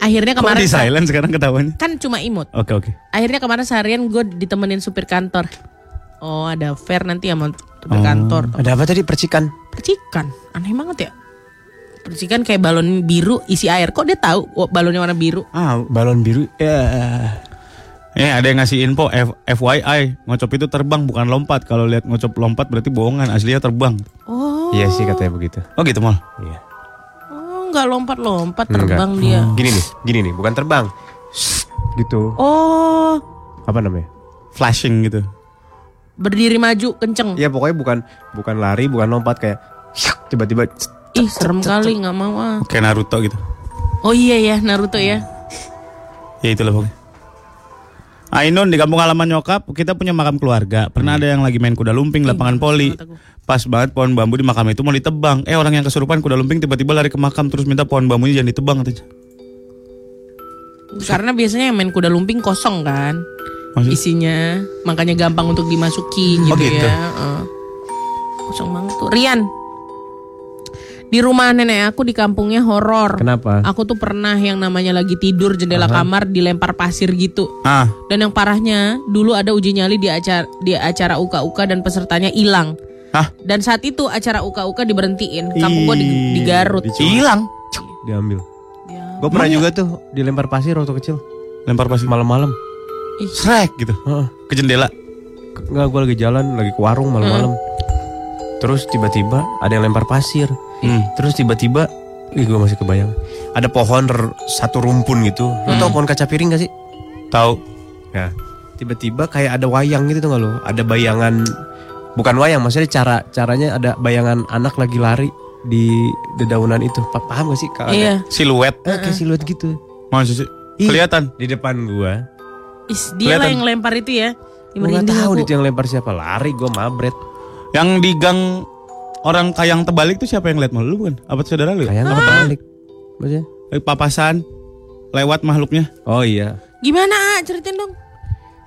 Akhirnya Kok kemarin di silent sekarang kan cuma imut. Oke oke. Akhirnya kemarin seharian gue ditemenin supir kantor. Oh ada fair nanti sama supir Oh. kantor. Ada apa tadi percikan? Percikan, aneh banget ya. Percikan kayak balon biru isi air. Kok dia tahu oh, balonnya warna biru? Ah, Balon biru. Ya. Eh ada yang ngasih info F FYI ngocop itu terbang bukan lompat. Kalau lihat ngocop lompat berarti bohongan. Aslinya terbang. Oh, Iya sih katanya begitu. Oh gitu mal. Iya. oh nggak lompat-lompat Enggak. terbang dia. Gini nih, gini nih, bukan terbang. Gitu. Oh, Apa namanya? Flashing gitu. berdiri maju kenceng. Ya pokoknya bukan bukan lari, bukan lompat kayak tiba-tiba Ih serem kali nggak mau ah. Kayak Naruto gitu. Oh iya ya Naruto ya. Ya itulah pokoknya. Ainun di kampung halaman nyokap kita punya makam keluarga. Pernah ada yang lagi main kuda lumping lapangan poli. Pas banget pohon bambu di makam itu mau ditebang. Eh orang yang kesurupan kuda lumping tiba-tiba lari ke makam terus minta pohon bambunya jangan ditebang katanya. Karena biasanya yang main kuda lumping kosong kan Maksud- isinya, makanya gampang untuk dimasuki gitu, Oh, gitu. ya. Heeh. Kosong banget tuh. Rian. Di rumah nenek aku di kampungnya horor. Kenapa? Aku tuh pernah yang namanya lagi tidur jendela kamar dilempar pasir gitu. Ah, Dan yang parahnya dulu ada uji nyali di acara di acara uka-uka dan pesertanya hilang. Hah? Dan saat itu acara uka-uka diberhentiin. Kampung gua di, di Garut. hilang. Diambil. Ya. Gue pernah juga tuh dilempar pasir waktu kecil. Lempar pasir Malam-malam. Srek gitu. Heeh. Ke jendela. Enggak, gue lagi jalan, lagi ke warung malam-malam. Terus tiba-tiba ada yang lempar pasir. Hmm. Terus tiba-tiba, ih gue masih kebayang. Ada pohon satu rumpun gitu. Lo tau pohon kaca piring gak sih? Tahu. Nah, tiba-tiba kayak ada wayang gitu tuh gak lo? Ada bayangan, bukan wayang, maksudnya cara caranya ada bayangan anak lagi lari di dedaunan itu. Pa- Paham gak sih? Kalau Iya. Siluet. Eh, kayak siluet gitu. Maksud sih? Ih. Kelihatan. Di depan gua. Is, dia lah yang lempar itu ya. Gue gak tahu itu yang lempar siapa. Lari gue mabret. Yang di gang orang kayang terbalik tuh siapa yang lihat mal? Lu bukan? Apa saudara lu? ya? Kayak nggak balik. Maksudnya? Eh, Papasan lewat makhluknya. Oh iya. Gimana ah? Ceritain dong.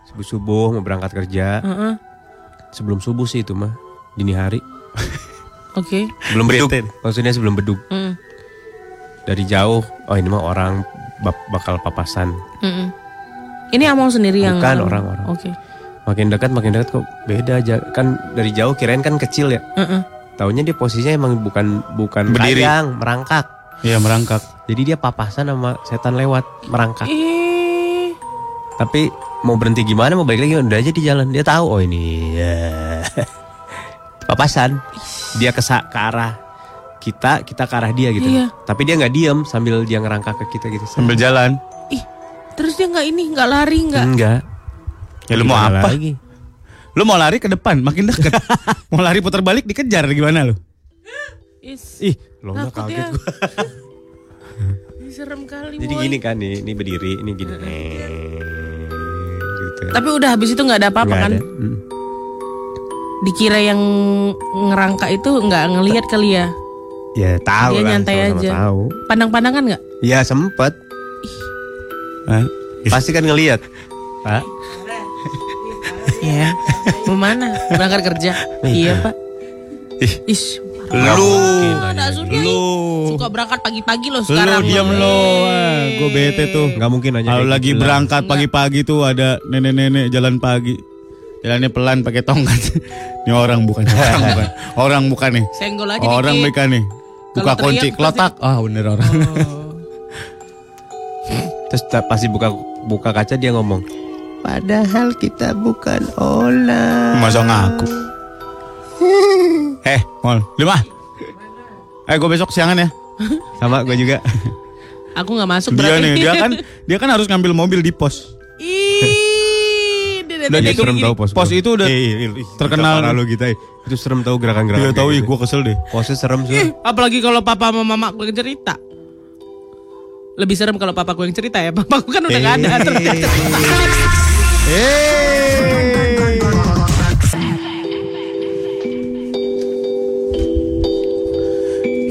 Subuh-subuh mau berangkat kerja. Heeh. Sebelum subuh sih itu mah. Dini hari. Oke. Belum beduk. Maksudnya sebelum beduk. Mm. Dari jauh. Oh ini mah orang bak- bakal papasan. Mm-mm. Ini Amol sendiri yang Bukan, orang-orang. Oke. Makin dekat makin dekat kok beda aja. Kan dari jauh kirain kan kecil ya. Heeh. Taunya dia posisinya emang bukan bukan Berdiri. kayang, merangkak. Iya merangkak. Jadi dia papasan sama setan lewat merangkak. Eh. Tapi mau berhenti gimana mau balik lagi udah aja di jalan. Dia tahu oh ini ya. papasan. Dia ke, ke arah kita, kita ke arah dia gitu. Iya. Tapi dia nggak diem sambil dia ngerangkak ke kita gitu. Sambil jalan. Ih. Terus dia nggak ini, nggak lari, nggak. Enggak. Ya lu mau apa? Lagi? Lu mau lari ke depan, makin dekat. mau lari putar balik dikejar gimana lu? Is. Ih, lo nggak kaget ya. gua. Ih, Serem kali Jadi boy. gini kan nih, ini berdiri, ini gini. Eh, gitu. Tapi udah habis itu nggak ada apa-apa kan? ada. Mm. Dikira yang ngerangka itu nggak ngelihat kali ya? Ya tahu Dia lah, nyantai sama-sama aja. Tahu. Pandang-pandangan nggak? Ya sempet. Hah? Pasti kan ngelihat. Pak. Iya. Mau mana? Berangkat kerja. iya pak. Ih. Ish. Lu, Oh, ih. lu, Suka berangkat pagi-pagi loh lu sekarang. diam lo. Gue bete tuh. Nggak mungkin aja. Kalau lagi gitu berangkat pagi-pagi tuh ada nenek-nenek jalan pagi. Jalannya pelan pakai tongkat. Ini orang bukan, orang bukan. Orang bukan nih. Senggol aja Orang dikit. mereka nih. Buka kunci kelotak. Ah bener orang. Oh. Terus pasti buka buka kaca dia ngomong. Padahal kita bukan olah. Masa ngaku. eh, Mol, lima. Eh, gue besok siangan ya. Sama gue juga. Aku nggak masuk Dia berarti. nih, dia kan dia kan harus ngambil mobil di pos. Ih, datang itu gini. tahu pos. Pos itu udah terkenal. Kalau kita itu serem tahu gerakan-gerakan. Dia tahu gitu. gue kesel deh. Posnya serem sih. Apalagi kalau papa sama mama gue cerita. Lebih serem kalau papa gue yang cerita ya. Papa gue kan udah gak ada. terus Hei,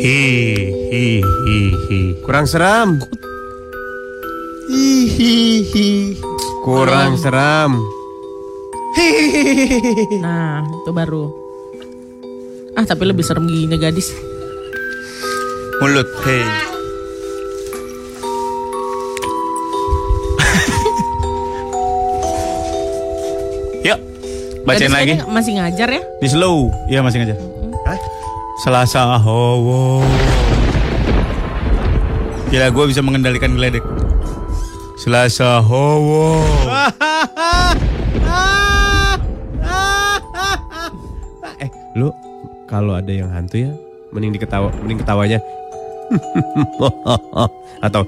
Hi, hi, hi, hi. Kurang seram. Hi, hi, hi. Kurang um. seram. Hihihi. Nah, itu baru. Ah, tapi lebih serem giginya gadis. Mulut, hei. Yuk, bacain lagi. Masih ngajar ya? Di slow. Iya masih ngajar. Selasa Howo. Gila gue bisa mengendalikan geledek. Selasa Howo. eh, lu kalau ada yang hantu ya, mending diketawa, mending ketawanya. atau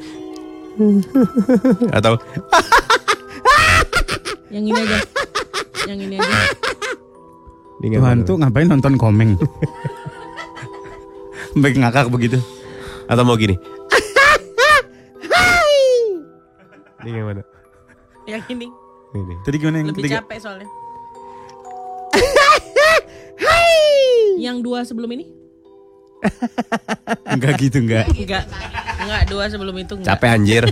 atau Yang ini aja. Yang ini aja. Ini Tuh hantu ngapain nonton komeng? Baik ngakak begitu. atau mau gini. Ini yang mana? Yang ini Ini. Tadi gimana yang lebih ketiga? capek soalnya. Yang dua sebelum ini? Enggak gitu enggak. Enggak. Enggak, dua sebelum itu enggak. Capek anjir.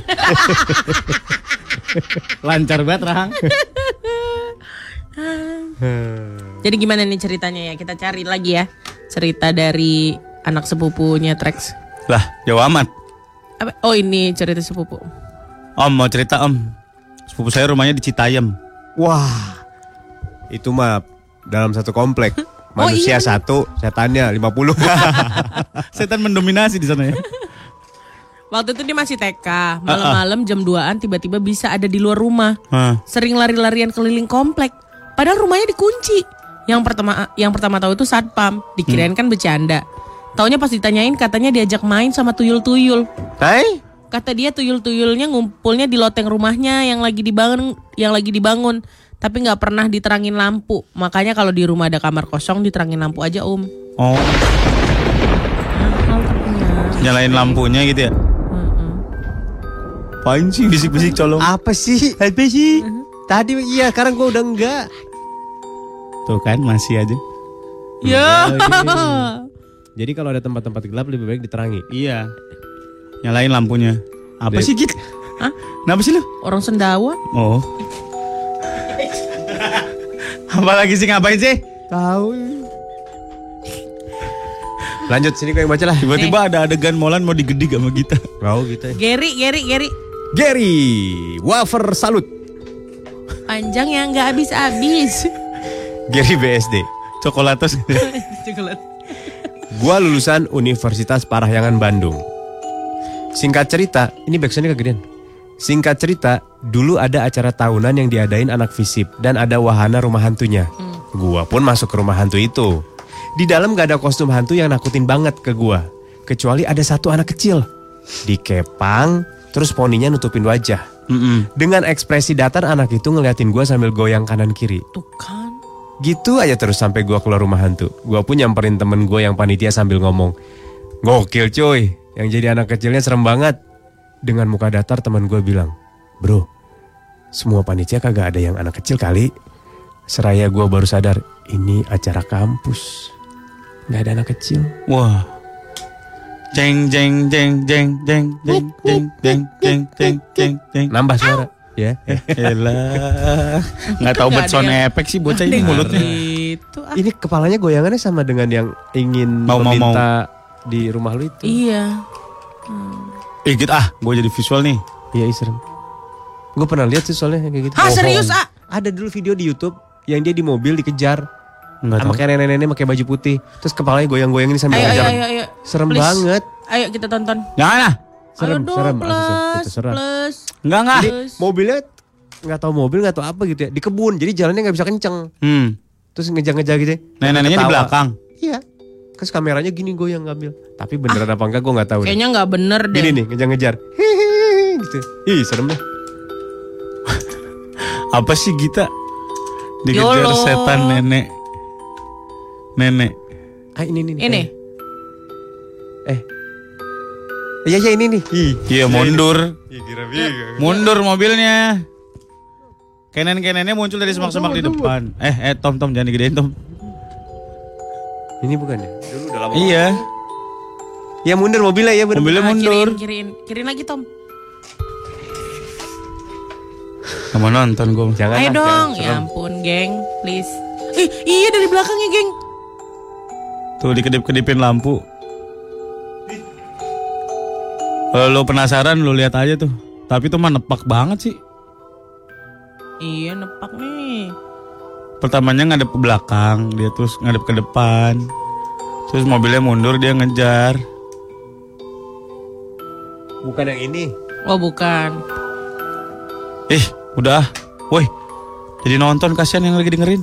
Lancar banget Rahang. Jadi gimana nih ceritanya ya? Kita cari lagi ya. Cerita dari anak sepupunya Trax. Lah, jauh amat. Apa? Oh ini cerita sepupu. Om mau cerita om. Sepupu saya rumahnya di Citayam. Wah. Itu mah dalam satu komplek. Oh, Manusia iya, satu, setannya 50. Setan mendominasi di sana ya. Waktu itu dia masih TK, malam-malam jam 2-an tiba-tiba bisa ada di luar rumah. Hah. Sering lari-larian keliling komplek. Padahal rumahnya dikunci. Yang pertama yang pertama tahu itu satpam, dikirain kan bercanda. Taunya pas ditanyain katanya diajak main sama tuyul-tuyul. Hai? Kata dia tuyul-tuyulnya ngumpulnya di loteng rumahnya yang lagi dibangun, yang lagi dibangun, tapi nggak pernah diterangin lampu. Makanya kalau di rumah ada kamar kosong diterangin lampu aja om. Oh, tapinya. nyalain lampunya gitu ya. Pain sih bisik-bisik colong. Apa sih? Apa sih? Tadi iya, sekarang gua udah enggak. Tuh kan masih aja. Ya. Jadi kalau ada tempat-tempat gelap lebih baik diterangi. Iya. Nyalain lampunya. Apa Dep. sih Git? Hah? Kenapa sih lu? Orang sendawa. Oh. Apa lagi sih ngapain sih? Tahu. Lanjut sini gue yang baca lah. Tiba-tiba ada adegan Molan mau digedik sama Gita. Mau gitu ya. Gary, Gary, Gary. Gary, wafer salut. Panjang yang nggak habis-habis. Gary BSD. Coklatos. Coklat. Gua lulusan Universitas Parahyangan Bandung. Singkat cerita, ini backsoundnya kegedean. Singkat cerita, dulu ada acara tahunan yang diadain anak visip dan ada wahana rumah hantunya. Gua pun masuk ke rumah hantu itu. Di dalam gak ada kostum hantu yang nakutin banget ke gua. Kecuali ada satu anak kecil. Dikepang, terus poninya nutupin wajah. Mm-mm. Dengan ekspresi datar anak itu ngeliatin gua sambil goyang kanan kiri. Tuh kan. Gitu aja terus sampai gua keluar rumah hantu. Gua pun nyamperin temen gua yang panitia sambil ngomong, gokil cuy, yang jadi anak kecilnya serem banget. Dengan muka datar teman gua bilang, bro, semua panitia kagak ada yang anak kecil kali. Seraya gua baru sadar, ini acara kampus. Nggak ada anak kecil. Wah. Jeng jeng jeng jeng jeng jeng jeng jeng jeng jeng jeng jeng. Nambah suara. Ya. Elah. Nggak tahu buat sound efek sih bocah ini mulutnya. Itu ah. Ini kepalanya goyangannya sama dengan yang ingin Mau, mau, meminta di rumah lu itu. Iya. Eh gitu ah, gue jadi visual nih. Iya, serem. Gue pernah lihat sih soalnya kayak gitu. Hah serius ah? Ada dulu video di YouTube yang dia di mobil dikejar Enggak sama tahu. kayak nenek-nenek pakai baju putih. Terus kepalanya goyang-goyang ini sambil Ayo, ayo, ngejar. ayo, ayo. Serem Please. banget. Ayo kita tonton. Jangan ah. Serem, ayo dong, serem. plus, Asli, itu serem. plus. Enggak enggak. Jadi mobilnya nggak tahu mobil nggak tahu apa gitu ya di kebun jadi jalannya nggak bisa kenceng Hmm. terus ngejar-ngejar gitu ya. Nenek-neneknya di belakang. iya terus kameranya gini goyang ngambil tapi beneran apa enggak gue nggak tahu deh. Kayaknya nggak bener deh. gini nih ngejar-ngejar Hihihi, gitu ih serem deh Apa sih Gita? Dikejar Yolo. setan nenek. Nenek. ah ini ini Ini. eh iya iya ini nih ih Iya mundur. Mundur mobilnya. Kenen-kenennya muncul dari semak-semak di depan. Eh, eh Tom Tom jangan digedein Tom. ini bukan ya dulu udah lama Iya. Ya mundur mobilnya ya bener. Mobilnya Ah, mundur. Kiriin, kiriin lagi Tom. Gak mau nonton gue. Jangan Ayo dong, jangan. ya ampun, geng, please. Eh, iya dari belakangnya, geng. Tuh dikedip-kedipin lampu. Kalau lo penasaran lo lihat aja tuh. Tapi tuh mah nepak banget sih. Iya, nepak nih. Pertamanya ngadep ke belakang, dia terus ngadep ke depan. Terus mobilnya mundur dia ngejar. Bukan yang ini. Oh, bukan. Ih, udah. Woi. Jadi nonton kasihan yang lagi dengerin.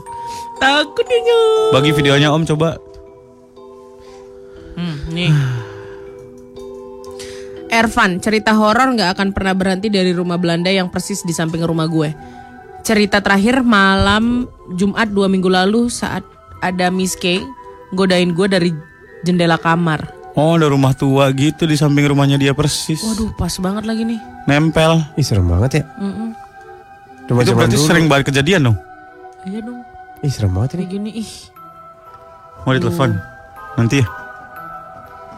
Takut dia nyok. Bagi videonya Om coba. Hmm, nih. Ervan, cerita horor nggak akan pernah berhenti dari rumah Belanda yang persis di samping rumah gue. Cerita terakhir malam Jumat dua minggu lalu saat ada Miss K godain gue dari jendela kamar. Oh, ada rumah tua gitu di samping rumahnya dia persis. Waduh, pas banget lagi nih. Nempel. Ih serem banget ya. Mm-mm. Rumah Itu berarti dulu. sering banget kejadian dong. Iya dong, Ih serem banget ini. kayak gini ih. Mau ditelepon. Nanti ya.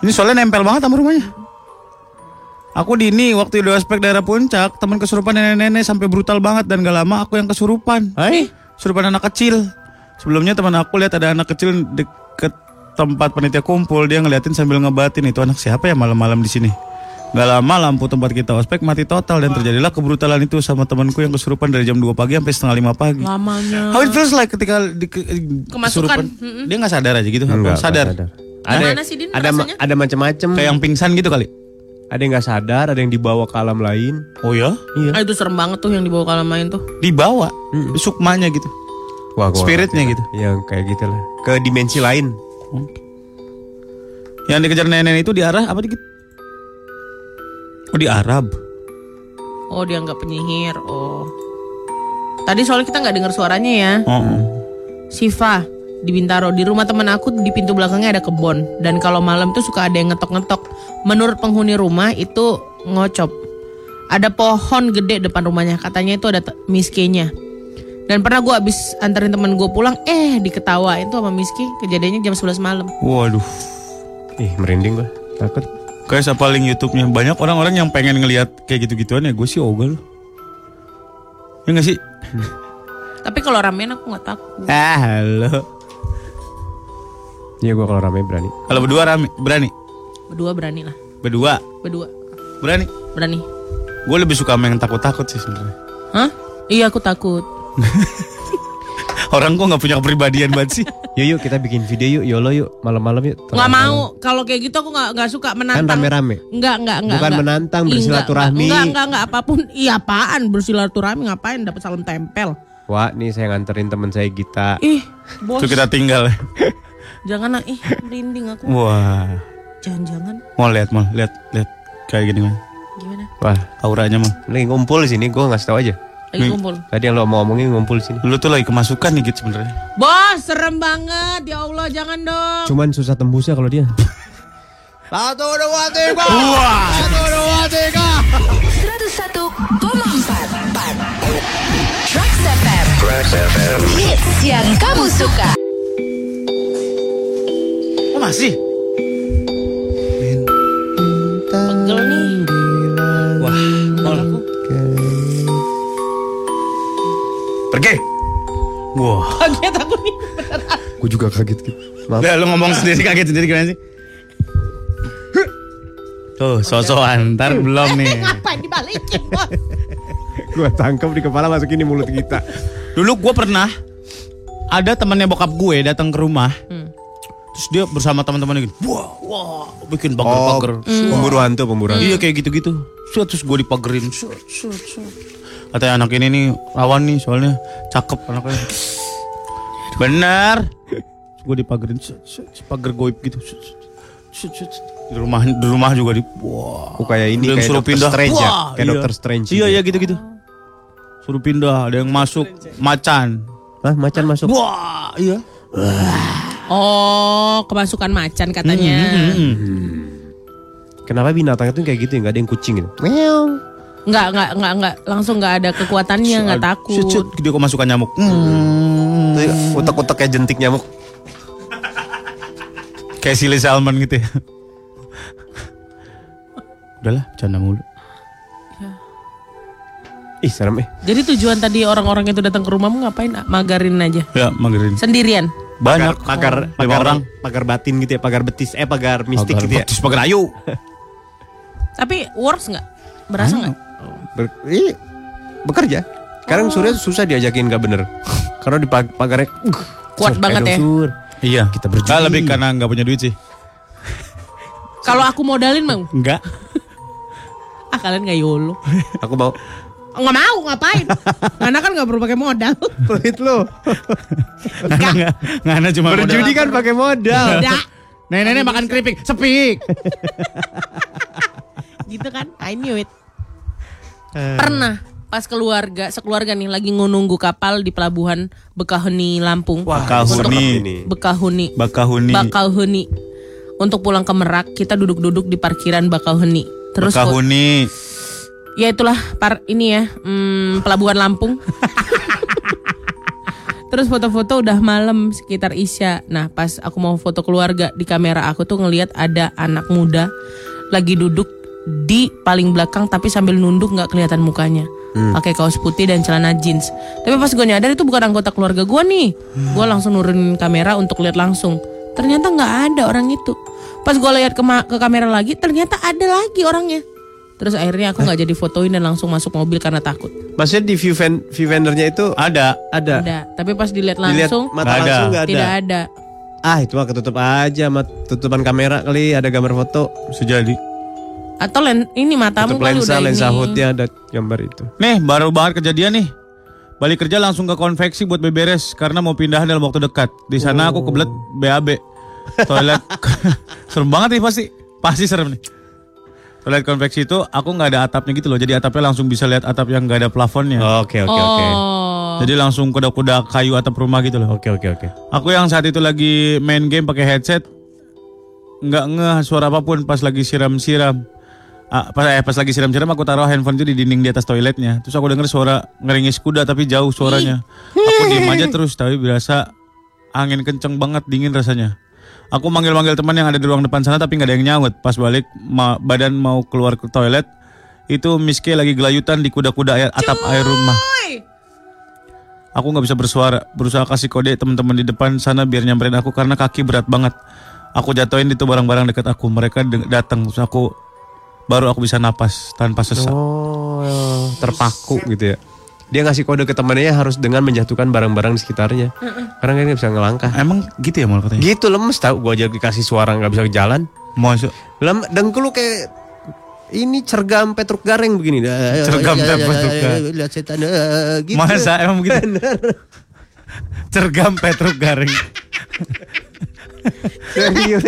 Ini soalnya nempel banget sama rumahnya. Aku di ini waktu di ospek daerah puncak teman kesurupan nenek-nenek sampai brutal banget dan gak lama aku yang kesurupan. Hai. Kesurupan anak kecil. Sebelumnya teman aku lihat ada anak kecil deket tempat panitia kumpul dia ngeliatin sambil ngebatin itu anak siapa ya malam-malam di sini. Gak lama lampu tempat kita ospek mati total dan terjadilah kebrutalan itu sama temanku yang kesurupan dari jam 2 pagi sampai setengah 5 pagi. Lamanya. How it feels like ketika di, ke- Kemasukan. kesurupan. Dia nggak sadar aja gitu. Enggak, sadar. enggak Ada Mana sih, Din, ada ada macam-macam. Kayak yang pingsan gitu kali. Ada yang nggak sadar, ada yang dibawa ke alam lain. Oh ya? Iya. Ah, itu serem banget tuh yang dibawa ke alam lain tuh. Dibawa. Sukmanya gitu. Wah, gua Spiritnya gitu. Yang kayak gitulah. Ke dimensi lain. Yang dikejar nenek itu di arah apa dikit? Oh di Arab. Oh, dia nggak penyihir. Oh. Tadi soalnya kita nggak dengar suaranya ya. Oh. oh. Siva di Bintaro di rumah teman aku di pintu belakangnya ada kebon dan kalau malam tuh suka ada yang ngetok-ngetok. Menurut penghuni rumah itu ngocop. Ada pohon gede depan rumahnya katanya itu ada miskinya. Dan pernah gue abis anterin teman gue pulang, eh diketawain tuh sama Miski. Kejadiannya jam 11 malam. Waduh. Ih, merinding gua. Takut. Kayak saya paling YouTube-nya banyak orang-orang yang pengen ngelihat kayak gitu-gituan ya. Gue sih ogah loh. Ya nggak sih? Tapi kalau ramean aku nggak takut. Ah, halo. Iya, gua kalau rame berani. Kalau berdua rame, berani. Berdua berani lah. Berdua, Berdua berani. berani. Gue lebih suka main takut-takut sih sebenarnya. Hah? Iya aku takut. Orang kok nggak punya kepribadian banget sih. Yuk, yuk kita bikin video yuk, YOLO yuk, malam-malam yuk. Nggak mau. Kalau kayak gitu aku nggak nggak suka Kan menantang. rame-rame. Enggak, enggak, enggak. Bukan enggak. menantang, bersilaturahmi. Enggak, enggak, enggak, apa pun. Iya apaan bersilaturahmi ngapain dapat salam tempel. Wah, nih saya nganterin teman saya Gita. Ih, bos. Itu kita tinggal. Jangan lah, ih, merinding aku. Wah. Jangan-jangan Mau lihat, mau lihat, lihat kayak gini mah. gimana? Wah, Auranya mah. lagi ngumpul di sini, gua ngasih tahu aja. Lagi Nih. kumpul. Tadi yang lo mau omongin ngumpul di sini. Lu tuh lagi kemasukan nih gitu sebenarnya. Bos, serem banget. Ya Allah, jangan dong. Cuman susah tembusnya kalau dia. Satu dua tiga. Satu dua tiga. 101,4 Tracks FM Hits yang kamu suka Oh masih? Pergi. Wah. Kaget aku nih. Gue juga kaget gitu. Maaf. Udah lu ngomong sendiri kaget sendiri gimana sih? Tuh, sosokan. Ntar belum nih. Ngapain dibalikin, bos? Gue tangkap di kepala masukin di mulut kita. Dulu gue pernah ada temannya bokap gue datang ke rumah. Terus dia bersama teman-temannya gitu. Wah, wah, bikin pagar-pagar. pemburu hantu, pemburu hantu. Iya kayak gitu-gitu. Terus gue dipagerin. Set. Katanya anak ini nih rawan nih soalnya cakep anaknya. Bener. Gue dipagerin. Pagar goib gitu. Di rumah di rumah juga di wah. Oh, kayak ini, Ada yang kayak suruh Doctor pindah. Strange ya? Wah, Kayak Doctor Strange Iya gitu. iya gitu-gitu. Suruh pindah, ada yang masuk macan. Hah, macan masuk. Wah, iya. Oh, kemasukan macan katanya. Kenapa binatang itu kayak gitu ya? Gak ada yang kucing gitu. Meow. Enggak, enggak, enggak, enggak. Langsung enggak ada kekuatannya, enggak takut. Set, set, dia kemasukan nyamuk. Hmm. Itu Utek-utek kayak jentik nyamuk. Kayak Silly Salmon gitu ya. Udahlah, bercanda mulu. Ih, serem eh. Jadi tujuan tadi orang-orang itu datang ke rumahmu ngapain? Magarin aja. Ya, magerin. Sendirian. Banyak. pagar Lima pagar orang. pagar batin gitu ya, pagar betis eh pagar mistik Pagar gitu ya. betis, pagar ayu. Tapi works nggak? Berasa nggak? Ber- ih, bekerja. Sekarang Surya susah diajakin gak bener. Karena di pag- pagarnya uh, Kuat Sur, banget ya. Sur. Iya. Kita berjudi. Ah, lebih karena nggak punya duit sih. Kalau aku modalin bang, Enggak. ah kalian nggak yolo. Aku mau Nggak mau ngapain? Karena kan nggak perlu pakai modal. pelit lo. Nggak, nggak, nggak, cuma Berjudi modal. kan pakai modal. Tidak. Nenek-nenek makan keripik, sepik. gitu kan? I knew it. Pernah pas keluarga, sekeluarga nih lagi nunggu kapal di pelabuhan Bekahuni Lampung. Bakahuni. ini. Bekahuni. Bakahuni. Bakauheni. Untuk pulang ke Merak, kita duduk-duduk di parkiran Bakauheni. Terus Bakahuni. ya itulah par ini ya, hmm, pelabuhan Lampung. Terus foto-foto udah malam sekitar Isya. Nah, pas aku mau foto keluarga di kamera aku tuh ngelihat ada anak muda lagi duduk di paling belakang tapi sambil nunduk nggak kelihatan mukanya. Pakai kaos putih dan celana jeans. Tapi pas gue nyadar itu bukan anggota keluarga gue nih. Gue langsung nurunin kamera untuk lihat langsung. Ternyata nggak ada orang itu. Pas gue lihat ke, ke kamera lagi, ternyata ada lagi orangnya. Terus akhirnya aku nggak jadi fotoin dan langsung masuk mobil karena takut. Maksudnya di view, van, view vendornya itu Ada. ada. Ada. Tapi pas dilihat Dilihat langsung mata Nggak ada. langsung nggak ada. tidak ada. Ah itu mah ketutup aja sama tutupan kamera kali ada gambar foto. Bisa jadi. Atau len ini matamu Tutup kali lensa udah lensa ini. hoodnya ada gambar itu. Nih, baru banget kejadian nih. Balik kerja langsung ke konveksi buat beberes karena mau pindahan dalam waktu dekat. Di sana aku kebelet BAB. Toilet serem banget nih pasti. Pasti serem nih. Toilet konveksi itu aku nggak ada atapnya gitu loh. Jadi atapnya langsung bisa lihat atap yang nggak ada plafonnya. Oke oke oke. Oh. Jadi langsung kuda-kuda kayu atap rumah gitu loh. Oke oke oke. Aku yang saat itu lagi main game pakai headset nggak ngeh suara apa pun pas lagi siram-siram. Ah, pas, eh, pas lagi siram-siram aku taruh handphone itu di dinding di atas toiletnya. Terus aku denger suara ngeringis kuda tapi jauh suaranya. Aku diem aja terus tapi berasa angin kenceng banget dingin rasanya. Aku manggil-manggil teman yang ada di ruang depan sana tapi nggak ada yang nyaut. Pas balik ma- badan mau keluar ke toilet itu Miske lagi gelayutan di kuda-kuda air- atap air rumah. Aku nggak bisa bersuara, berusaha kasih kode teman-teman di depan sana biar nyamperin aku karena kaki berat banget. Aku jatuhin itu barang-barang dekat aku. Mereka datang, terus aku baru aku bisa napas tanpa sesak. Oh terpaku gitu ya. Dia ngasih kode ke temannya harus dengan menjatuhkan barang-barang di sekitarnya. Karena kan nggak bisa ngelangkah. Emang gitu ya mal katanya? Gitu lemes tau. Gue aja dikasih suara nggak bisa jalan. Masuk. Lem dengkul lu kayak ini cergam petruk gareng begini. Cergam petruk gareng. Lihat setan eh, gitu. Masa emang begitu? Cergam Petruk Garing. Serius.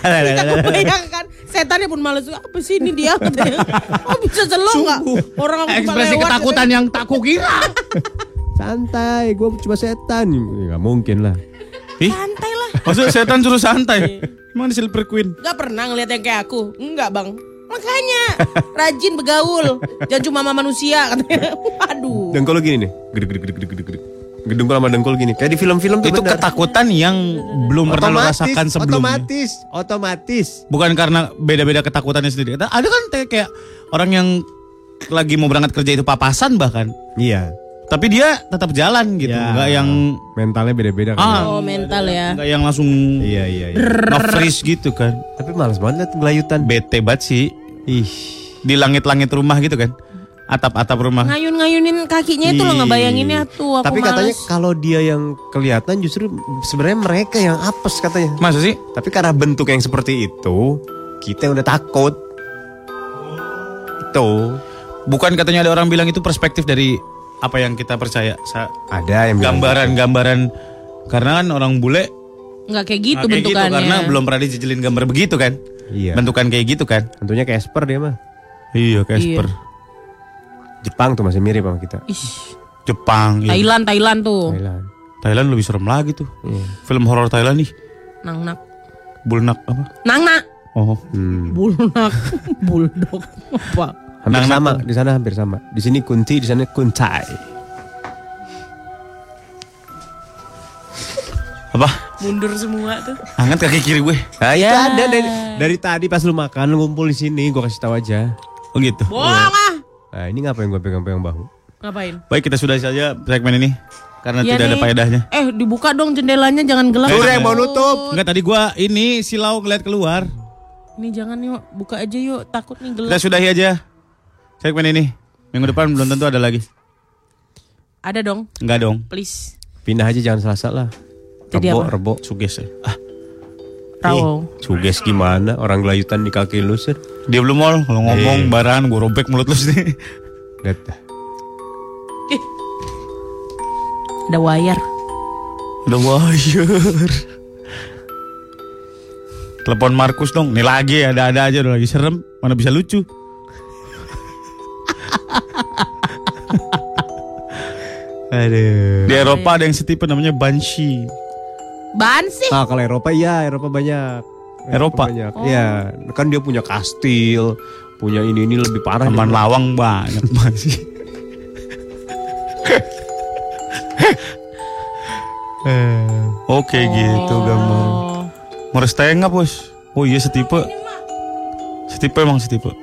Bayangkan setannya pun males apa sih ini dia. Oh bisa selo nggak? Orang aku Ekspresi lewat, ketakutan yang tak kukira. Santai, gue cuma setan. Ya, Nggak mungkin lah. Santai lah. maksud setan suruh santai. Emang di Silver Queen? Gak pernah ngeliat yang kayak aku. Enggak bang. Makanya rajin begaul. Jangan cuma sama manusia katanya. Aduh. Dengkul lu gini nih. Gede gede gede gede gede. Gede dengkul sama dengkul gini. Kayak di film-film tuh Itu bener. ketakutan yang belum pernah lo rasakan sebelumnya. Otomatis, otomatis. Bukan karena beda-beda ketakutannya sendiri. Ada kan kayak- orang yang lagi mau berangkat kerja itu papasan bahkan. Iya. Tapi dia tetap jalan gitu, Ya. nggak yang mentalnya beda-beda kan. ah, Oh mental ya. nggak yang langsung Iya iya iya. nge-freeze gitu kan. Tapi males banget liat gelayutan. Bete banget sih Ih. di langit-langit rumah gitu kan. Atap-atap rumah. Ngayun-ngayunin kakinya itu loh ngebayanginnya tuh aku Tapi katanya males. kalau dia yang kelihatan justru sebenarnya mereka yang apes katanya. Masa sih? Tapi karena bentuk yang seperti itu, kita yang udah takut. Itu Bukan katanya ada orang bilang itu perspektif dari apa yang kita percaya. Sa- ada yang bilang Gambaran-gambaran karena kan orang bule Nggak kayak gitu nggak kayak gitu bentukannya. karena belum pernah dijejelin gambar begitu kan. Iya. Bentukan kayak gitu kan. Tentunya Casper dia mah. Iya, Casper. Jepang tuh masih mirip sama kita. Ih, Jepang, iya. Thailand, Thailand tuh. Thailand. Thailand lebih serem lagi tuh. Iya. Film horor Thailand nih. Nang nak. Bulnak apa? Nang nak. Oh. Hmm. Bulnak. Bulldog. Apa? Hampir Nang- sama, di sana hampir sama. Di sini kunti, di sana kuntai. Apa? Mundur semua tuh. Angkat kaki kiri gue. Itu ada dari, dari tadi pas lu makan lu ngumpul di sini, gua kasih tahu aja. Oh gitu. Bohong ah. Nah, ini ngapain gua pegang-pegang bahu? Ngapain? Baik kita sudah saja segmen ini karena Iya tidak ada nih. faedahnya. Eh dibuka dong jendelanya jangan gelap. Yang mau nutup. Enggak tadi gua ini silau ngeliat keluar. Ini jangan yuk, buka aja yuk. Takut nih gelap. Kita sudahi aja segmen ini. Minggu depan belum tentu ada lagi. Ada dong, Enggak dong. please. Pindah aja jangan Selasa lah. Jadi Rebo, apa? rebo. Suges ya. Ah, Rawo. Suges gimana? Orang gelayutan di kaki lu sir. Dia belum mau kalau ngomong Eh. baran gue robek mulut lu sih. Lihat dah. Ada wire. Udah wire. Telepon Markus dong. Nih lagi ada-ada aja udah lagi serem. Mana bisa lucu. Aduh. Di Eropa ada yang setipe namanya Banshee. Ban sih. Ah kalau Eropa iya, Eropa banyak. Eropa? banyak. Iya, kan dia punya kastil, punya ini ini lebih parah. Taman lawang banyak Banshee. Oke gitu gampang. Oh. Mau setengah bos. Oh iya setipe. Setipe emang setipe.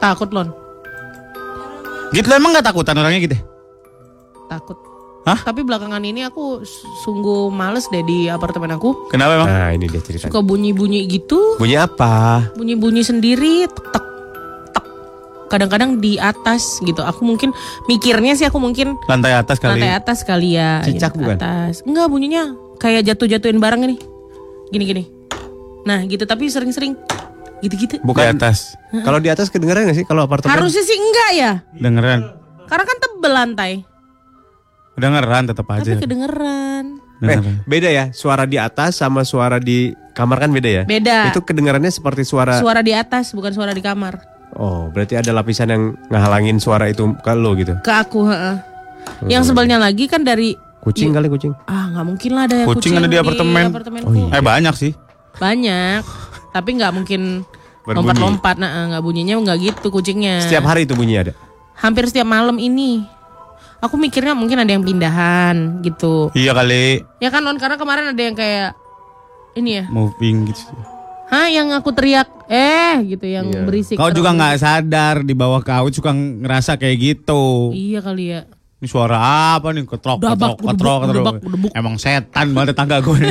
Takut lon. Gitu emang gak takutan orangnya gitu? Takut. Hah? Tapi belakangan ini aku sungguh males deh di apartemen aku. Kenapa emang? Nah, ini dia ceritanya. Suka bunyi-bunyi gitu. Bunyi apa? Bunyi-bunyi sendiri. Tek tek tek. Kadang-kadang di atas gitu. Aku mungkin mikirnya sih aku mungkin Lantai atas kali. lantai atas kali ya. Cicak gitu, bukan? Atas. Enggak bunyinya kayak jatuh-jatuhin barang ini. Gini-gini. Nah gitu tapi sering-sering gitu-gitu. Di Bukan. atas. Kalau di atas kedengeran gak sih kalau apartemen? Harusnya sih enggak ya. Dengeran. Karena kan tebel lantai. Dengeran tetap aja. Tapi kedengeran. Eh, beda ya, suara di atas sama suara di kamar kan beda ya? Beda. Itu kedengarannya seperti suara. Suara di atas bukan suara di kamar. Oh, berarti ada lapisan yang ngehalangin suara itu ke lo gitu. Ke aku, heeh. Yang sebelnya lagi kan dari Kucing kali kucing. ah nggak mungkin lah ada Kucing kucing, ada di apartemen. apartemenku. Oh, iya. Eh banyak sih. Banyak. Tapi nggak mungkin lompat-lompat. Nah, nggak bunyinya nggak gitu kucingnya. Setiap hari itu bunyi ada. Hampir setiap malam ini. Aku mikirnya mungkin ada yang pindahan gitu. Iya kali. Ya kan non karena kemarin ada yang kayak ini ya. Moving gitu. Hah yang aku teriak eh gitu yang Iya. berisik. Kau juga nggak sadar di bawah kau suka ngerasa kayak gitu. Iya kali ya. Ini suara apa nih? Ketrok, ketrok, ketrok, ketrok. Emang setan banget tetangga gue.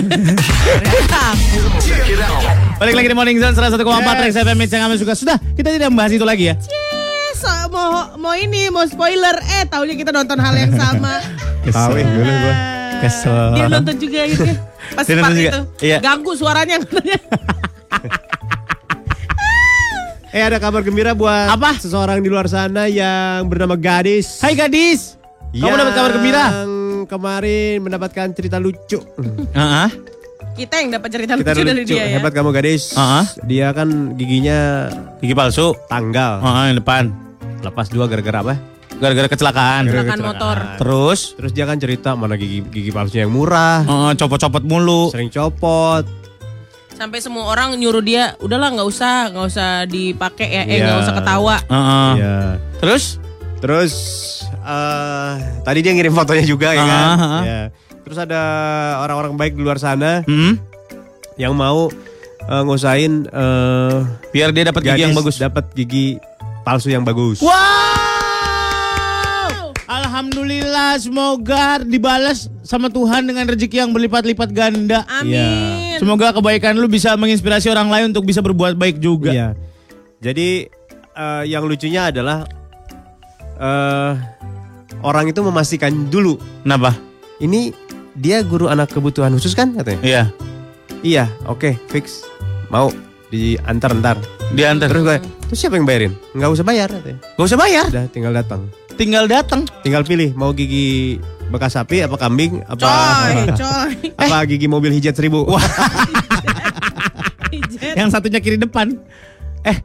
Balik lagi di Morning Zone 101,4 Rex FM yang kami suka. Sudah, kita tidak membahas itu lagi ya. Eh, so- mau mau ini mau spoiler eh taunya kita nonton hal yang sama. Tahu ya dulu gua. Kesel. Dia nonton juga gitu. ya. Pas Dia part nonton juga. itu. Iya. Ganggu suaranya katanya. Eh ada kabar gembira buat Apa? seseorang di luar sana yang bernama Gadis. Hai gadis. Kamu dapat kabar gembira? Yang kemarin mendapatkan cerita lucu. Heeh. Kita yang dapat cerita Kita lucu dari lucu. dia ya. Hebat kamu Gadis. Ah. Dia kan giginya Gigi palsu. tanggal. Heeh, yang depan. Lepas dua gara-gara apa? Gara-gara kecelakaan. Kecelakaan motor. Terus Terus dia kan cerita mana gigi gigi palsunya yang murah, heeh, copot-copot mulu. sering copot. Sampai semua orang nyuruh dia, udahlah nggak usah, nggak usah dipakai ya, eh Iya. nggak usah ketawa. Heeh. Iya. Terus Terus eh tadi dia ngirim fotonya juga ya kan. Ah, ah. Ya. Terus ada orang-orang baik di luar sana hmm, yang mau eh, ngusain eh biar dia dapat gigi yang bagus. dapat gigi palsu yang bagus. Wow! Alhamdulillah semoga dibalas sama Tuhan dengan rezeki yang berlipat-lipat ganda. Amin. Semoga kebaikan lu bisa menginspirasi orang lain untuk bisa berbuat baik juga. Iya. Jadi eh, yang lucunya adalah eh orang itu memastikan dulu Kenapa? ini dia guru anak kebutuhan khusus kan katanya. Iya, Iya, oke, fix. Mau diantar ntar. Diantar. Terus gue, terus siapa yang bayarin? Nggak usah bayar katanya. Gak usah bayar, Udah tinggal datang. tinggal datang. Tinggal pilih mau gigi bekas sapi apa kambing apa Coy, coy. apa gigi mobil hijat seribu. Wah, Yang satunya kiri depan. Eh,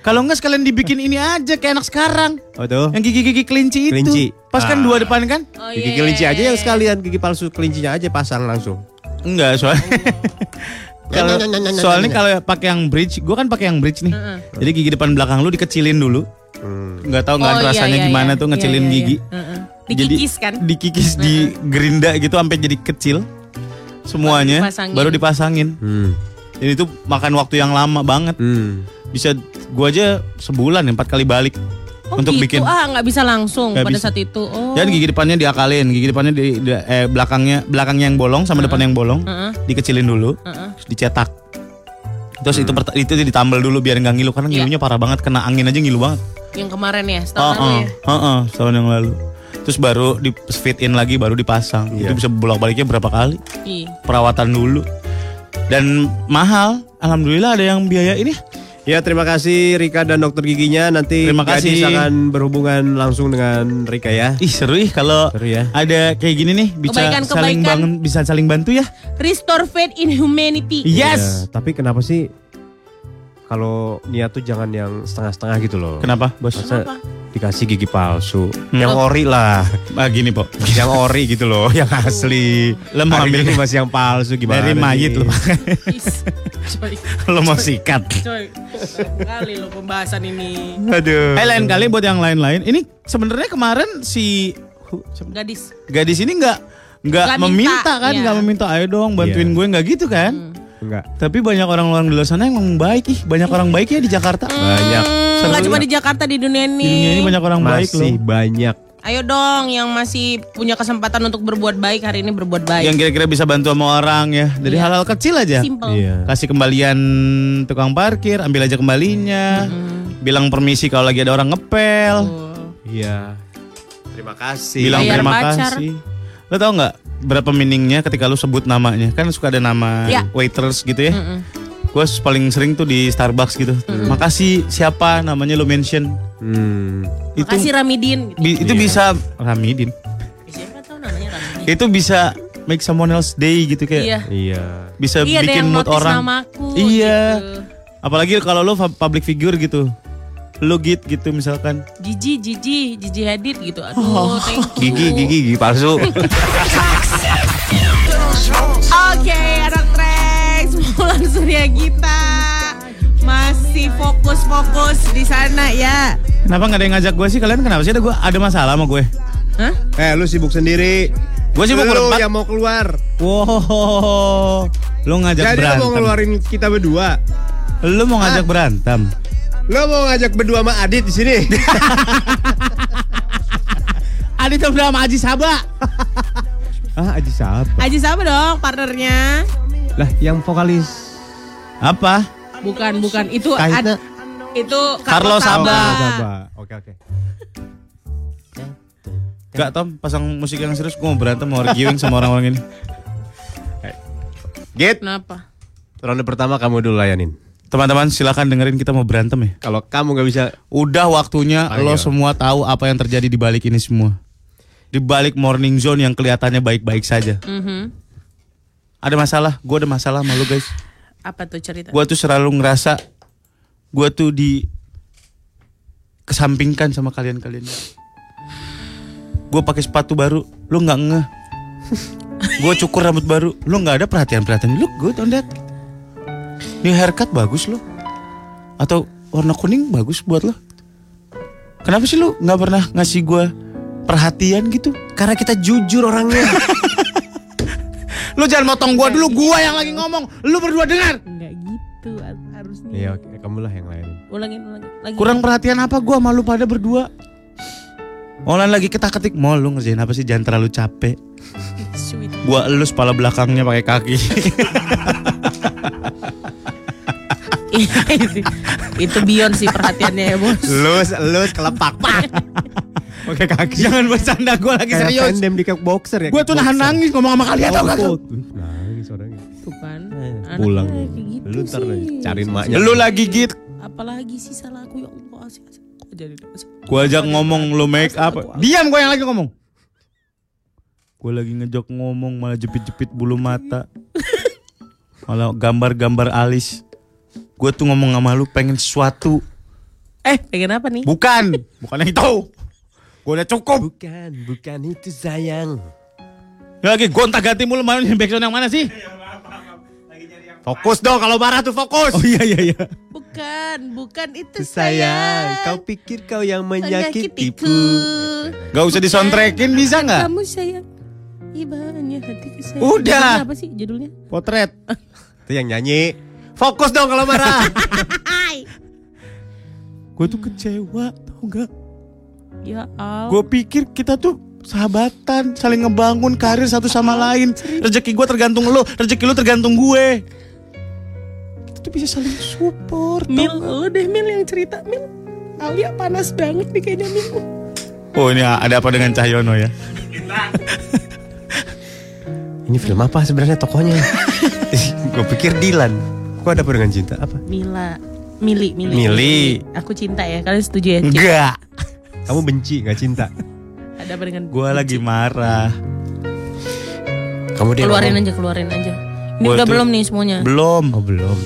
kalau enggak sekalian dibikin ini aja kayak anak sekarang. oh tuh. Yang gigi-gigi kelinci itu. Kelinci. Pas kan Ah. dua depan kan? Oh, Gigi iya. kelinci aja yang sekalian gigi palsu kelincinya aja pasang langsung. Enggak, soalnya kalau soalnya kalau pakai yang bridge, gua kan pakai yang bridge nih. Jadi gigi depan belakang lu dikecilin dulu. Hmm. Nggak tahu nggak Oh, iya, rasanya iya, gimana iya. tuh ngecilin iya, gigi. iya. Heeh. Jadi Dikikis kan? Dikikis di gerinda gitu sampai jadi kecil. semuanya dipasangin. baru dipasangin. Hmm. Ini tuh makan waktu yang lama banget. Hmm. Bisa gua aja sebulan empat kali balik Oh untuk gitu, bikin. ah nggak bisa langsung Nggak pada bisa. saat itu. Oh. Dan gigi depannya diakalin, gigi depannya di, di- eh, belakangnya belakangnya yang bolong sama depan yang bolong Heeh. dikecilin dulu, Heeh. terus dicetak. Terus itu perta- itu ditambal dulu biar nggak ngilu karena Iya. ngilunya parah banget kena angin aja ngilu banget. Yang kemarin ya, setahun lalu Heeh, ya. heeh, setahun yang lalu. Terus baru di fit in lagi baru dipasang. Iya. Itu bisa bolak-baliknya berapa kali? Ih. Perawatan dulu. Dan mahal, alhamdulillah ada yang biaya ini. Ya terima kasih Rika dan dokter giginya nanti Terima kasih. Gadis akan berhubungan langsung dengan Rika ya. Ih seru ih kalau Seru ya. ada kayak gini nih bisa Kebaikan- saling kebaikan. bangun bisa saling bantu ya. Restore faith in humanity. Yes. Ya, tapi kenapa sih kalau niat tuh jangan yang setengah-setengah gitu loh. Kenapa, Bos? Kenapa? Dikasih gigi palsu. Hmm. Yang ori lah. Ah gini, Pok. yang ori gitu loh, yang asli. Lo mau ambil ini masih yang palsu gimana? dari mayit lo. Lo mau sikat. coy. Kali lo pembahasan ini. Aduh. Eh lain kali buat yang lain-lain. Ini sebenarnya kemarin si Gadis. gadis ini nggak nggak Nggak minta, meminta kan, iya. nggak meminta ayo dong bantuin Iya. gue nggak gitu kan. Enggak. Tapi banyak orang-orang di luar sana yang baik ih, banyak orang baik ya di Jakarta. Banyak. Hmm, Seru nggak cuma ya. di Jakarta di dunia Di ini. dunia ini banyak orang baik loh. Masih banyak. Ayo dong yang masih punya kesempatan untuk berbuat baik hari ini berbuat baik. Yang kira-kira bisa bantu sama orang ya. Dari Iya. hal-hal kecil aja. Simple. Iya. Kasih kembalian tukang parkir, ambil aja kembalinya. Bilang permisi kalau lagi ada orang ngepel. Iya. Terima kasih. Bilang Bayar terima pacar. kasih. Lo tau nggak berapa meaningnya ketika lu sebut namanya? Kan suka ada nama Ya. waiters gitu ya. Mm-mm. Gue paling sering tuh di Starbucks gitu. Makasih siapa namanya lo mention. Hmm. Itu Makasih Ramidin. bi- itu Iya. bisa Ramidin. Siapa tahu namanya Ramidin? Itu bisa make someone else day gitu kayak. Iya. Iya. Bisa Iya ada bikin yang mood orang. namaku. Iya. gitu. Apalagi kalau lo public figure gitu. Lo git gitu misalkan. Jiji, Jiji, Jiji Hadid gitu. Aduh, Oh. thank you. Gigi, gigi, gigi palsu. Oke, anak Trax, Mulan Surya Gita masih fokus-fokus di sana ya. Kenapa nggak ada yang ngajak gue sih? Kalian kenapa sih ada gue ada masalah sama gue? Hah? eh, lu sibuk sendiri. Gue sibuk lu berempat. yang mau keluar. Wow, lo ngajak Jadi lu berantem. mau ngeluarin kita berdua. Lo mau ngajak berantem. Lu mau ngajak berdua sama Adit di sini. Adi tuh udah sama Aji Saba. ah, Aji siapa? Aji sama dong partnernya. Lah, yang vokalis. Apa? Bukan, bukan. Itu Kahitna. ad- itu Carlos Saba. Oh, Saba. Oke, oke. Gak Tom, pasang musik yang serius gue mau berantem mau arguing sama orang-orang ini. Git, Kenapa? ronde pertama kamu dulu layanin. Teman-teman silakan dengerin kita mau berantem ya. Kalau kamu nggak bisa, Udah waktunya Ayo. lo semua tahu apa yang terjadi di balik ini semua. Di balik morning zone yang kelihatannya baik-baik saja. Mhm. Ada masalah, gue ada masalah sama lo guys. Apa tuh cerita? Gue tuh selalu ngerasa gue tuh di kesampingkan sama kalian-kalian. Gue pakai sepatu baru, lo nggak ngeh. gue cukur rambut baru, lo nggak ada perhatian-perhatian. Look good on that. Ini haircut bagus lo. Atau warna kuning bagus buat lo. Kenapa sih lo nggak pernah ngasih gue perhatian gitu? karena kita jujur orangnya. Lo jangan motong gue dulu, gue yang lagi ngomong. Lo berdua dengar. Enggak gitu harusnya. Iya, oke, kamu lah yang layanin. Ulangin, ulangin. Lagi. Kurang perhatian apa gue malu pada berdua? Olan lagi ketak ketik mau lu ngerjain apa sih jangan terlalu capek. Sweet. Gua elus pala belakangnya pakai kaki. itu, beyond sih perhatiannya ya bos. Lus, lus, kelepak, pak. Oke kaki. jangan bercanda gue lagi Kayak serius. tandem di boxer ya. Gue tuh nahan nangis ngomong sama kalian tau gak? Nangis orangnya. Tuh kan. Eh, pulang. kayak gitu Lu ntar cariin maknya. Lu lagi git. Apalagi sih salah aku ya Allah. Gue ajak ngomong lu make up. Diam gue yang lagi ngomong. Gue lagi ngejok ngomong malah jepit-jepit bulu mata. Malah gambar-gambar alis. Gue tuh ngomong sama lu pengen sesuatu. Eh, pengen apa nih? Bukan. Bukan yang itu. Gue udah cukup. Bukan, bukan itu sayang. Ya lagi gonta ganti mulu mana nih backsound yang mana sih? Fokus dong kalau marah tuh fokus. Oh iya iya iya. Bukan, bukan itu sayang, sayang. kau pikir kau yang Menyakitiku. Gak usah disoundtrackin bisa nggak? Kamu sayang. Ibanya hatiku sayang. Udah. Judulnya apa sih judulnya? Potret. Itu yang nyanyi. Fokus dong kalau marah. Gue tuh kecewa, tau gak? Ya al. Gue pikir kita tuh sahabatan, saling ngebangun karir satu sama lain. Rezeki gue tergantung lo, rezeki lo tergantung gue. Kita tuh bisa saling support. Mil, lo deh Mil yang cerita Mil. Alia panas banget nih kayaknya Mil. Oh ini ada apa dengan Cahyono ya? Ini film apa sebenarnya tokohnya? Gue pikir Dilan. Kok ada apa dengan cinta? Apa? Mila. Mili, Mili. Mili. Aku cinta ya. Kalian setuju ya? Cinta. Enggak. Kamu benci nggak cinta? Ada apa dengan Gue lagi marah. Kamu dia keluarin ngomong, aja, keluarin aja. Ini Gua udah tuh- belum nih semuanya. Belum. Oh belum.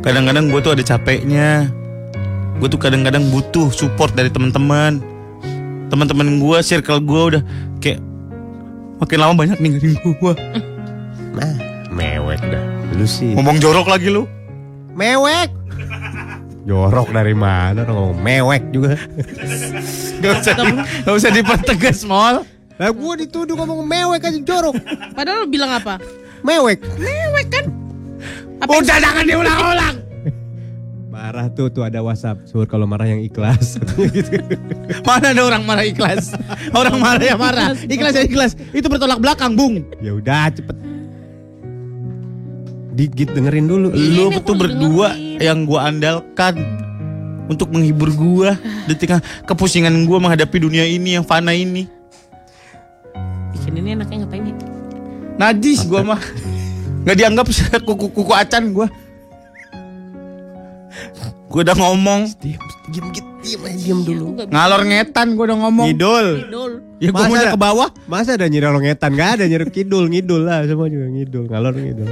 Kadang-kadang gue tuh ada capeknya. Gue tuh kadang-kadang butuh support dari teman-teman. Teman-teman gue, circle gue udah kayak makin lama banyak ninggalin gue. Nah, mewek dah. Lu sih. Ngomong jorok lagi lu. Mewek. Jorok dari mana? Orang ngomong mewek juga. Gak usah, di, gak usah dipertegas, Mol. Lah gue dituduh ngomong mewek aja jorok. Padahal lo bilang apa? Mewek. Mewek kan? Apa Udah jangan diulang-ulang. Marah tuh tuh ada WhatsApp. Sur kalau marah yang ikhlas. gitu. Mana ada orang marah ikhlas? Orang marah ya marah. Ikhlas ya ikhlas. Itu bertolak belakang, Bung. ya udah cepet. Digit dengerin dulu. Lu Ini tuh berdua dengerin. yang gua andalkan untuk menghibur gua di tengah kepusingan gua menghadapi dunia ini yang fana ini. bikin ini enaknya ngapain ya? Najis gua mah. Nggak dianggap kuku kuku acan gua. Gua udah ngomong Diam, diam, diam, diam dulu. ngalor ngetan gua udah ngomong. Ngidul. Ya gua mau ke bawah. Masa ada nyirang longetan? Gak ada nyirang kidul, ngidul lah semua juga ngidul, ngalor ngidul.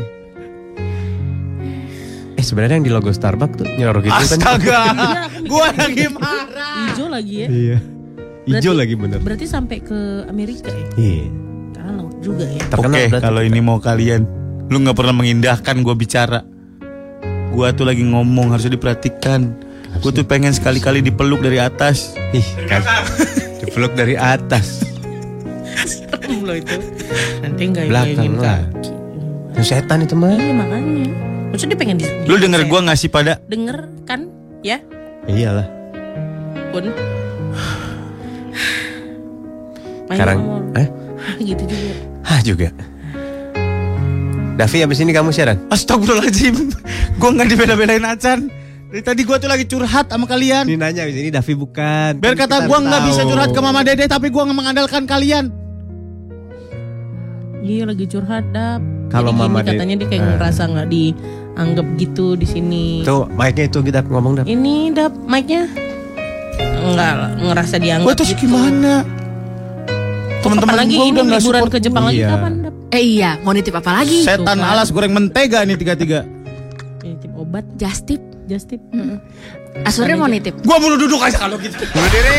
Sebenarnya yang di logo Starbucks tuh nyirang gitu kan? Astaga. gua lagi marah. Hijau lagi ya. Iya. Hijau lagi bener. Berarti sampai ke Amerika ya? Iya. Karena laut juga ya. Terkenal Oke, berarti. kalau ini mau kalian, lu nggak pernah mengindahkan gua bicara. Gua tuh lagi ngomong harusnya diperhatikan. Gua tuh pengen sekali-kali dipeluk dari atas. Ih, kan. Dipeluk dari atas. Serem loh itu. Nanti enggak Belakang lah. kaki. Setan itu mah. Iya makanya. Maksudnya dia pengen di, Lu denger gua ngasih pada? Denger kan? Ya? Iyalah. pun. Sekarang, eh? gitu juga. Hah juga. Davi abis ini kamu siaran? Astagfirullahaladzim. Gue gak dibela-belain Acan. Dari tadi gue tuh lagi curhat sama kalian. Ini nanya abis ini Davi bukan. Biar Kan kata gue gak bisa curhat ke Mama Dede Tapi gue gak mengandalkan kalian iya lagi curhat dap Kalau Jadi gini, Mama Dede- katanya dia kayak Eh. ngerasa nggak dianggap gitu di sini Tuh, mic-nya itu kita ngomong Dav. ini dap mic-nya nggak ngerasa dianggap Gue terus gitu. gimana Teman-teman lagi gue ini udah liburan ke Jepang lagi Iya. kapan dap Eh iya, mau nitip apa lagi? Setan Tuh kan. alas goreng mentega nih tiga-tiga ini tip obat Just tip. just tip Asurnya mau nitip. Gue mau duduk aja kalau gitu Bunuh diri.